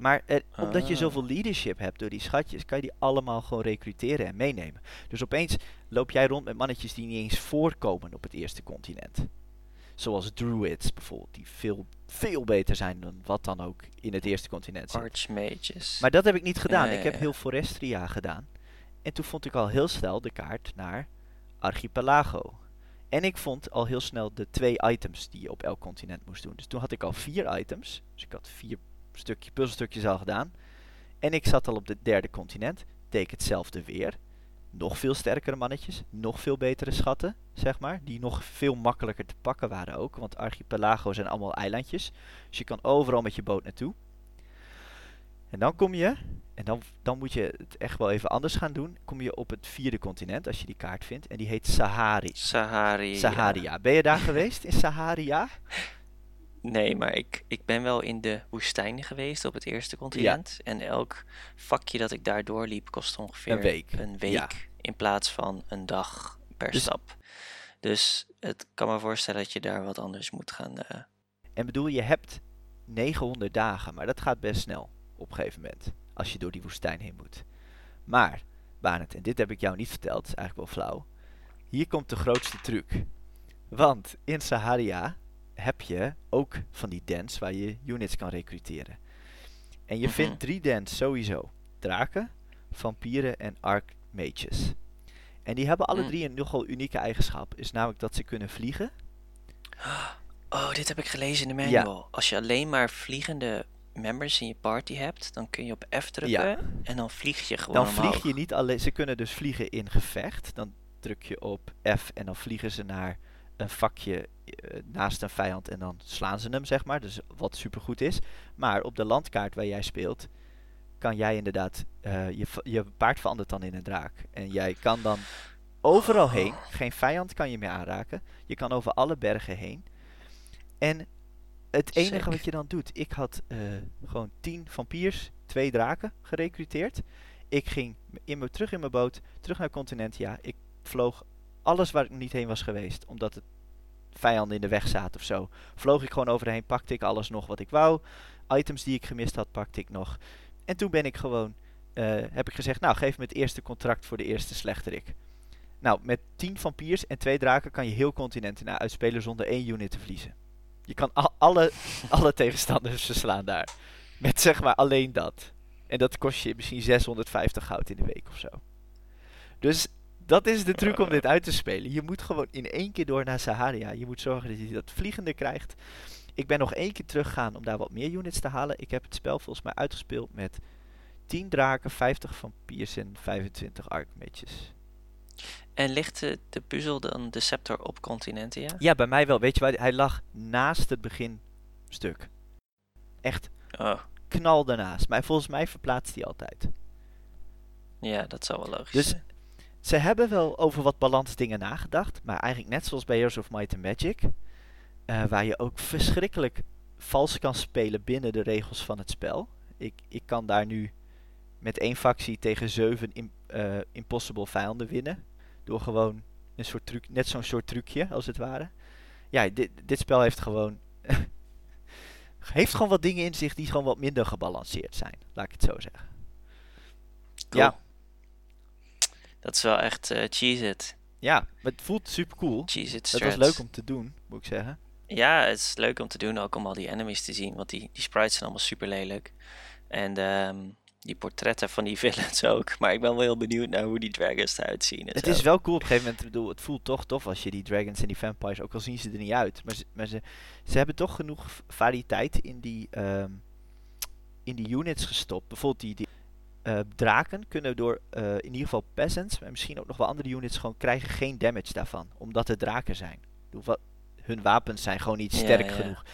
Maar er, omdat je Ah. zoveel leadership hebt door die schatjes, kan je die allemaal gewoon recruteren en meenemen. Dus opeens loop jij rond met mannetjes die niet eens voorkomen op het eerste continent. Zoals druids bijvoorbeeld, die veel, veel beter zijn dan wat dan ook in het eerste continent zit. Archmages. Maar dat heb ik niet gedaan. Ja, ik ja, heb heel Forestria gedaan. En toen vond ik al heel snel de kaart naar Archipelago. En ik vond al heel snel de twee items die je op elk continent moest doen. Dus toen had ik al vier items. Dus ik had vier stukje, puzzelstukjes al gedaan. En ik zat al op het derde continent. Deed hetzelfde weer. Nog veel sterkere mannetjes. Nog veel betere schatten, zeg maar. Die nog veel makkelijker te pakken waren ook. Want Archipelago zijn allemaal eilandjes. Dus je kan overal met je boot naartoe. En dan kom je, en dan, dan moet je het echt wel even anders gaan doen. Kom je op het vierde continent, als je die kaart vindt. En die heet Sahari. Sahari. Saharia. Ben je daar geweest in Saharia? *laughs* Nee, maar ik, ik ben wel in de woestijn geweest op het eerste continent. En elk vakje dat ik daar doorliep kostte ongeveer Een week. een week Ja. in plaats van een dag per Dus- stap. Dus het kan me voorstellen dat je daar wat anders moet gaan. eh, En bedoel, je hebt 900 dagen, maar dat gaat best snel op een gegeven moment. Als je door die woestijn heen moet. Maar, Barend, en dit heb ik jou niet verteld, is eigenlijk wel flauw. Hier komt de grootste truc. Want in Saharia heb je ook van die dens waar je units kan recruteren. En je Mhm. vindt drie dens sowieso. Draken, vampieren en archmages. En die hebben alle Mm. drie een nogal unieke eigenschap. Is namelijk dat ze kunnen vliegen. Oh, dit heb ik gelezen in de Ja. manual. Als je alleen maar vliegende members in je party hebt, dan kun je op F drukken en dan vlieg je gewoon Dan vlieg je niet alleen. Ze kunnen dus vliegen in gevecht. Dan druk je op F en dan vliegen ze naar een vakje naast een vijand en dan slaan ze hem, zeg maar. Dus wat supergoed is. Maar op de landkaart waar jij speelt, kan jij inderdaad. eh, je, je paard verandert dan in een draak. En jij kan dan overal heen. Geen vijand kan je meer aanraken. Je kan over alle bergen heen. En het enige Sick. wat je dan doet, ik had eh, gewoon tien vampiers, twee draken gerecruiteerd. Ik ging in me, terug in mijn boot, terug naar Continentia. Ik vloog alles waar ik niet heen was geweest, omdat het vijanden in de weg zaten of zo. Vloog ik gewoon overheen, pakte ik alles nog wat ik wou. Items die ik gemist had, pakte ik nog. En toen ben ik gewoon, eh, heb ik gezegd, nou geef me het eerste contract voor de eerste slechterik. Nou, met 10 vampiers en twee draken kan je heel continenten uitspelen zonder één unit te verliezen. Je kan al, alle, *laughs* alle tegenstanders verslaan daar. Met zeg maar alleen dat. En dat kost je misschien 650 goud in de week of zo. Dus dat is de truc om dit uit te spelen. Je moet gewoon in één keer door naar Saharia. Je moet zorgen dat je dat vliegende krijgt. Ik ben nog één keer teruggegaan om daar wat meer units te halen. Ik heb het spel volgens mij uitgespeeld met 10 draken, 50 vampiers en 25 archmages. En ligt de, de puzzel dan de scepter op continenten, Ja, bij mij wel. Weet je waar? Hij lag naast het beginstuk. Echt oh. knal daarnaast. Maar volgens mij verplaatst hij altijd. Ja, dat zou wel logisch dus, zijn. Ze hebben wel over wat balansdingen nagedacht. Maar eigenlijk net zoals bij Heroes of Might and Magic. Uh, waar je ook verschrikkelijk vals kan spelen binnen de regels van het spel. Ik, ik kan daar nu met één factie tegen zeven in, uh, impossible vijanden winnen. Door gewoon een soort truc, net zo'n soort trucje als het ware. Ja, dit, dit spel heeft gewoon. *laughs* heeft gewoon wat dingen in zich die gewoon wat minder gebalanceerd zijn. Laat ik het zo zeggen. Cool. Ja. Dat is wel echt uh, cheese it. Ja, maar het voelt super cool. Cheese it Het was leuk om te doen, moet ik zeggen. Ja, het is leuk om te doen, ook om al die enemies te zien. Want die, die sprites zijn allemaal super lelijk. En um, die portretten van die *laughs* villains ook. Maar ik ben wel heel benieuwd naar hoe die dragons eruit zien. Het is wel cool op een gegeven moment. Ik bedoel, het voelt toch tof als je die dragons en die vampires, ook al zien ze er niet uit. Maar ze, maar ze, ze hebben toch genoeg variëteit in die, um, in die units gestopt. Bijvoorbeeld die, die draken kunnen door uh, in ieder geval peasants, maar misschien ook nog wel andere units, gewoon krijgen geen damage daarvan. Omdat het draken zijn. Hun wapens zijn gewoon niet sterk ja, ja. genoeg.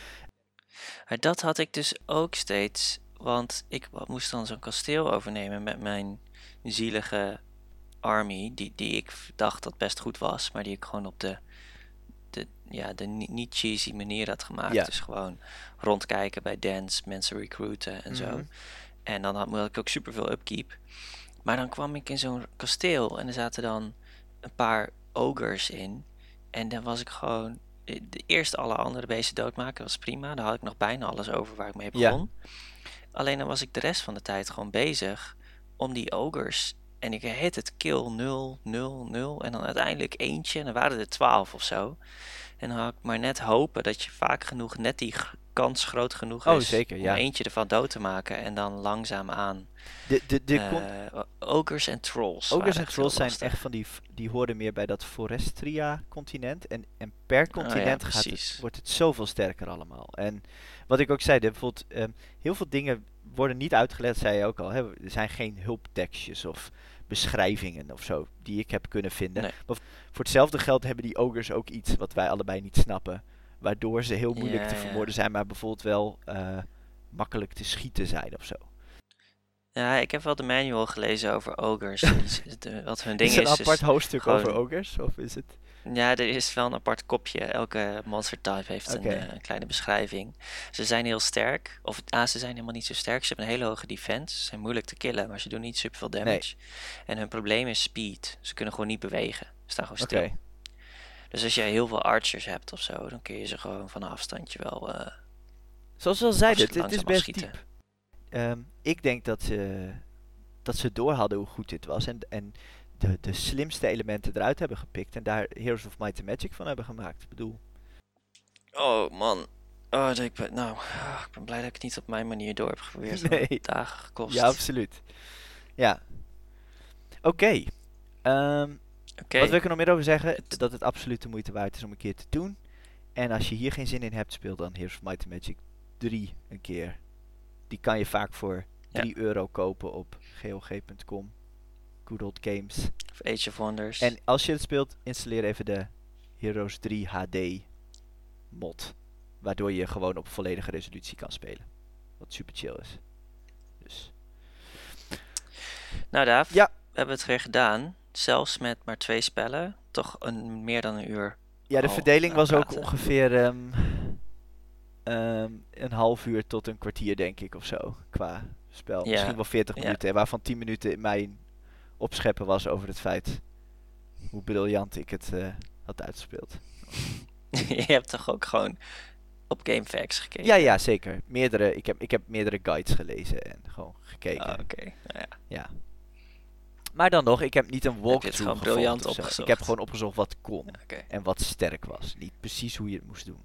Maar dat had ik dus ook steeds want ik moest dan zo'n kasteel overnemen met mijn zielige army, die, die ik dacht dat best goed was, maar die ik gewoon op de, de, ja, de niet cheesy manier had gemaakt. Ja. Dus gewoon rondkijken bij dance, mensen recruiten en zo. En dan had, had ik ook superveel upkeep. Maar dan kwam ik in zo'n kasteel en er zaten dan een paar ogres in. En dan was ik gewoon de eerste alle andere beesten doodmaken was prima. Daar had ik nog bijna alles over waar ik mee begon. Ja. Alleen dan was ik de rest van de tijd gewoon bezig om die ogers. En ik heet het kill 0, 0, 0. En dan uiteindelijk eentje. En dan waren er 12 of zo. En dan had ik maar net hopen dat je vaak genoeg net die kans groot genoeg oh, is zeker, om eentje ervan dood te maken. En dan langzaam aan. De, de, de uh, en trolls. Ogers en trolls zijn echt van die, die horen meer bij dat Forestria continent. En, en per continent oh, ja, gaat het, wordt het zoveel sterker allemaal. En wat ik ook zei, de, bijvoorbeeld um, heel veel dingen worden niet uitgelegd, zei je ook al. Hè? Er zijn geen hulptekstjes of beschrijvingen of zo die ik heb kunnen vinden. Nee. Maar voor hetzelfde geld hebben die ogers ook iets wat wij allebei niet snappen. Waardoor ze heel moeilijk Ja, te vermoorden zijn, maar bijvoorbeeld wel uh, makkelijk te schieten zijn of zo. Ja, ik heb wel de manual gelezen over ogers. Die- *laughs* de- wat hun ding is is. een apart is hoofdstuk gewoon- over ogers? Of is het... Ja, er is wel een apart kopje. Elke monster type heeft een, eh, kleine beschrijving. Ze zijn heel sterk. Of ah, ze zijn helemaal niet zo sterk. Ze hebben een hele hoge defense. Ze zijn moeilijk te killen, maar ze doen niet superveel damage. En hun probleem is speed. Ze kunnen gewoon niet bewegen. Ze staan gewoon stil. Dus als jij heel veel archers hebt of zo, dan kun je ze gewoon van een afstandje wel. eh, Zoals we al zeiden, het, is best afschieten. diep. Ehm, ik denk dat ze, dat ze door hadden hoe goed dit was. En, en de, de slimste elementen eruit hebben gepikt. En daar Heroes of Might and Magic van hebben gemaakt. Ik bedoel, Oh man. Oh, ik ben, nou, ah, ik ben blij dat ik het niet op mijn manier door heb geprobeerd. *laughs* Nee. dagen gekost. ja, absoluut. Ja. Oké. Ehm, Oké. Wat wil ik er nog meer over zeggen? Dat het absoluut de moeite waard is om een keer te doen. En als je hier geen zin in hebt, speel dan Heroes of Might and Magic 3 een keer. Die kan je vaak voor Ja. 3 euro kopen op gog.com. Good Old Games. Of Age of Wonders. En als je het speelt, installeer even de Heroes 3 HD mod. Waardoor je gewoon op volledige resolutie kan spelen. Wat super chill is. Dus. Nou, Daaf, Ja. we hebben het weer gedaan. Zelfs met maar twee spellen. Toch een, meer dan een uur. Ja, de verdeling was ook ongeveer ehm, ehm, een half uur tot een kwartier, denk ik, of zo. Qua spel. Ja, Misschien wel 40 ja. minuten. Waarvan 10 minuten in mijn opscheppen was over het feit hoe briljant ik het eh, had uitgespeeld. *laughs* je hebt toch ook gewoon op GameFAQs gekeken? Ja, ja, zeker. Meerdere, ik, heb, ik heb meerdere guides gelezen en gewoon gekeken. Oh, Oké, nou ja. Ja. Maar dan nog, ik heb niet een walkthrough gevolgd briljant zo. Ik opgezocht. heb gewoon opgezocht wat kon en wat sterk was. Niet precies hoe je het moest doen.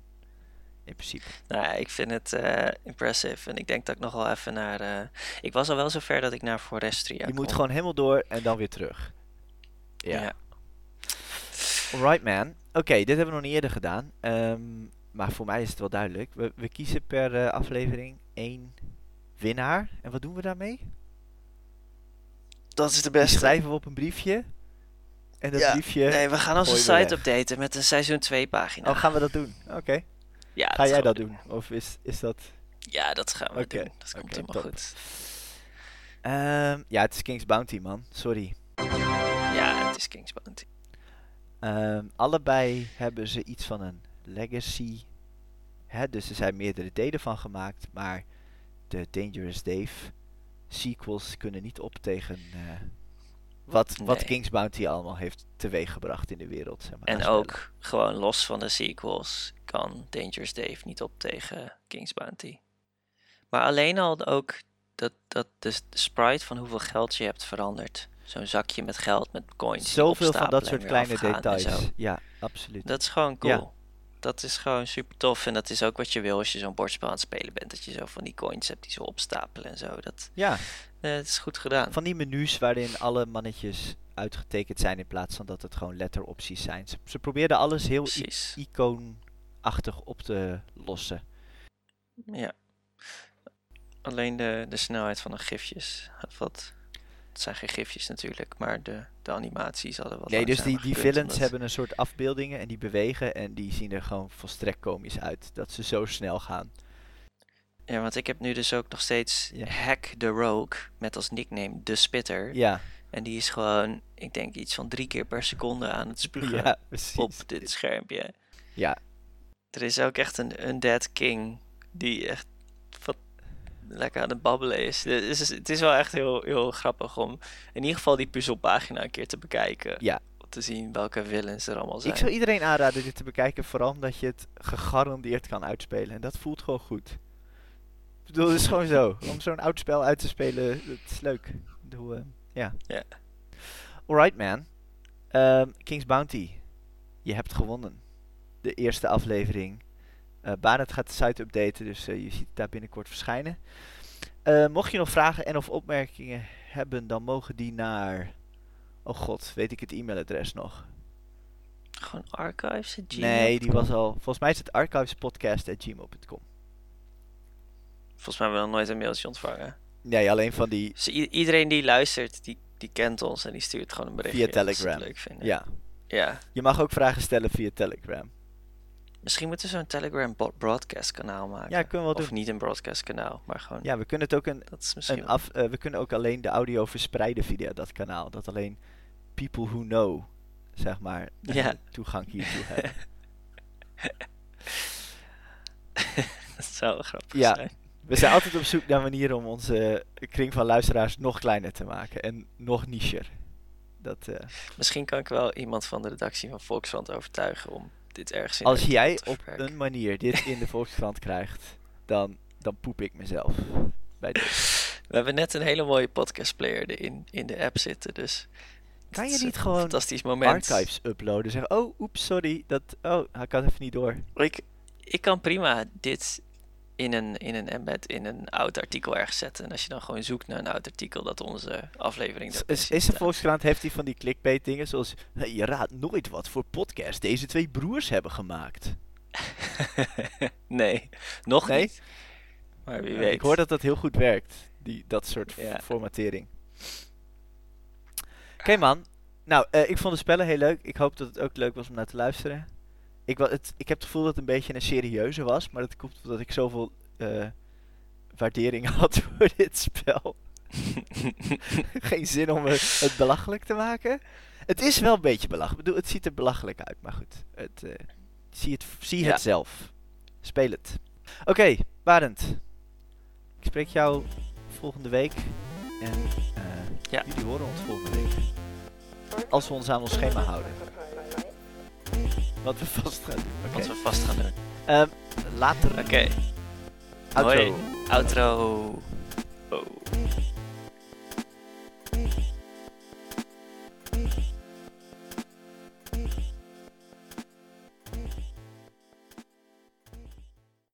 In principe. Nou ik vind het eh, impressive. En ik denk dat ik nog wel even naar... eh, ik was al wel zover dat ik naar Forestria je moet gewoon helemaal door en dan weer terug. Ja. Ja. Alright man. Oké, dit hebben we nog niet eerder gedaan. Ehm, maar voor mij is het wel duidelijk. We, we kiezen per eh, aflevering één winnaar. En wat doen we daarmee? Dat is de Die schrijven we op een briefje. En dat Ja, briefje... Nee, we gaan onze site weg. updaten met een seizoen 2 pagina. Oh, gaan we dat doen? Oké. Ja, Ga jij dat doen? Of is, is dat... Ja, dat gaan we doen. Dat komt helemaal top. goed. Ehm, ja, het is King's Bounty, man. Sorry. Ja, het is King's Bounty. Ehm, allebei hebben ze iets van een legacy. Hè, dus er zijn meerdere delen van gemaakt. Maar de Dangerous Dave sequels kunnen niet op tegen eh, wat, wat. King's Bounty allemaal heeft teweeggebracht in de wereld. Zeg maar, En ook gewoon los van de sequels kan Dangerous Dave niet op tegen King's Bounty. Maar alleen al ook dat, dat de, sprite van hoeveel geld je hebt veranderd. Zo'n zakje met geld, met coins. Zoveel van dat soort kleine details. Ja, absoluut. Dat is gewoon cool. Ja. Dat is gewoon super tof. En dat is ook wat je wil als je zo'n bordspel aan het spelen bent. Dat je zo van die coins hebt die zo opstapelen en zo. Dat, ja, eh, dat is goed gedaan. van die menus waarin alle mannetjes uitgetekend zijn in plaats van dat het gewoon letteropties zijn. Ze, ze probeerden alles heel icoonachtig op te lossen. Ja. Alleen de, de snelheid van de gifjes. Wat, het zijn geen gifjes natuurlijk, maar de, de animaties hadden wat Nee, dus die, die gekund, villains omdat- hebben een soort afbeeldingen en die bewegen en die zien er gewoon volstrekt komisch uit. Dat ze zo snel gaan. Ja, want ik heb nu dus ook nog steeds Ja. Hack the Rogue met als nickname de Spitter. Ja, En die is gewoon, ik denk iets van drie keer per seconde aan het spugen ja op dit schermpje. Ja, Er is ook echt een Undead King die echt lekker aan het babbelen is. Het is, het is wel echt heel, heel grappig om in ieder geval die puzzelpagina een keer te bekijken. Ja. Om te zien welke villains er allemaal zijn. ik zou iedereen aanraden dit te bekijken, vooral omdat je het gegarandeerd kan uitspelen. En dat voelt gewoon goed. Ik bedoel, het is gewoon zo. *laughs* Om zo'n oud spel uit te spelen, dat is leuk. Ik bedoel, eh, ja. Ja. Alright man. Ehm, King's Bounty. Je hebt gewonnen. De eerste aflevering. Eh Barend gaat de site updaten, dus eh, je ziet het daar binnenkort verschijnen. Eh, mocht je nog vragen en of opmerkingen hebben, dan mogen die naar... Oh god, weet ik het e-mailadres nog? Gewoon archives? at Nee, die was al... Volgens mij is het archivespodcast.gmail.com. Volgens mij hebben we nog nooit een mailtje ontvangen. Nee, alleen van die... Dus iedereen die luistert, die, die kent ons en die stuurt gewoon een berichtje. Via het Telegram. leuk vinden. Ja, ja. je mag ook vragen stellen via Telegram. Misschien moeten we zo'n Telegram broadcast kanaal maken. Ja, kunnen we wel Of doen. niet een broadcast kanaal, maar gewoon... Ja, we kunnen het ook een, Dat is misschien een af... eh, we kunnen ook alleen de audio verspreiden via dat kanaal. Dat alleen people who know, zeg maar, *laughs* Ja. toegang hiertoe hebben. *laughs* dat zou grappig Ja. zijn. We zijn altijd op zoek naar manieren om onze kring van luisteraars nog kleiner te maken. En nog nicher. Dat, eh, Misschien kan ik wel iemand van de redactie van Volkskrant overtuigen om dit ergens in als jij op een manier dit in de Volkskrant krijgt, dan, dan poep ik mezelf. Bij. We hebben net een hele mooie podcastplayer erin in de app zitten, dus... Kan je niet gewoon fantastisch moment. archives uploaden? Zeggen, oh, oeps, sorry. Dat, oh, ik had even niet door. Ik, ik kan prima dit in een, in een embed in een oud artikel ergens zetten. En als je dan gewoon zoekt naar een oud artikel dat onze aflevering... Is, is, de. Volkskrant, heeft hij van die clickbait dingen zoals... "Hey, Je raadt nooit wat voor podcast deze twee broers hebben gemaakt. *laughs* nee, nog Nee? niet. Maar wie Ja, weet. Ik hoor dat dat heel goed werkt, die, dat soort Ja. formatering. Oké man, nou eh, ik vond de spellen heel leuk. Ik hoop dat het ook leuk was om naar te luisteren. Ik, het, ik heb het gevoel dat het een beetje een serieuze was, maar dat komt omdat ik zoveel eh, waardering *laughs* had voor dit spel. *laughs* Geen zin om het, het belachelijk te maken. Het is wel een beetje belachelijk. Ik bedoel, het ziet er belachelijk uit, maar goed. Het, eh, zie het, zie Ja. het zelf. Speel het. Oké, Barend. Ik spreek jou volgende week. En eh, Ja. jullie horen ons volgende week. Als we ons aan ons schema houden. Wat we vast gaan doen. Wat we vast gaan doen. Ehm, Later. Oké. Okay. Outro. Hoi. Outro. Oh.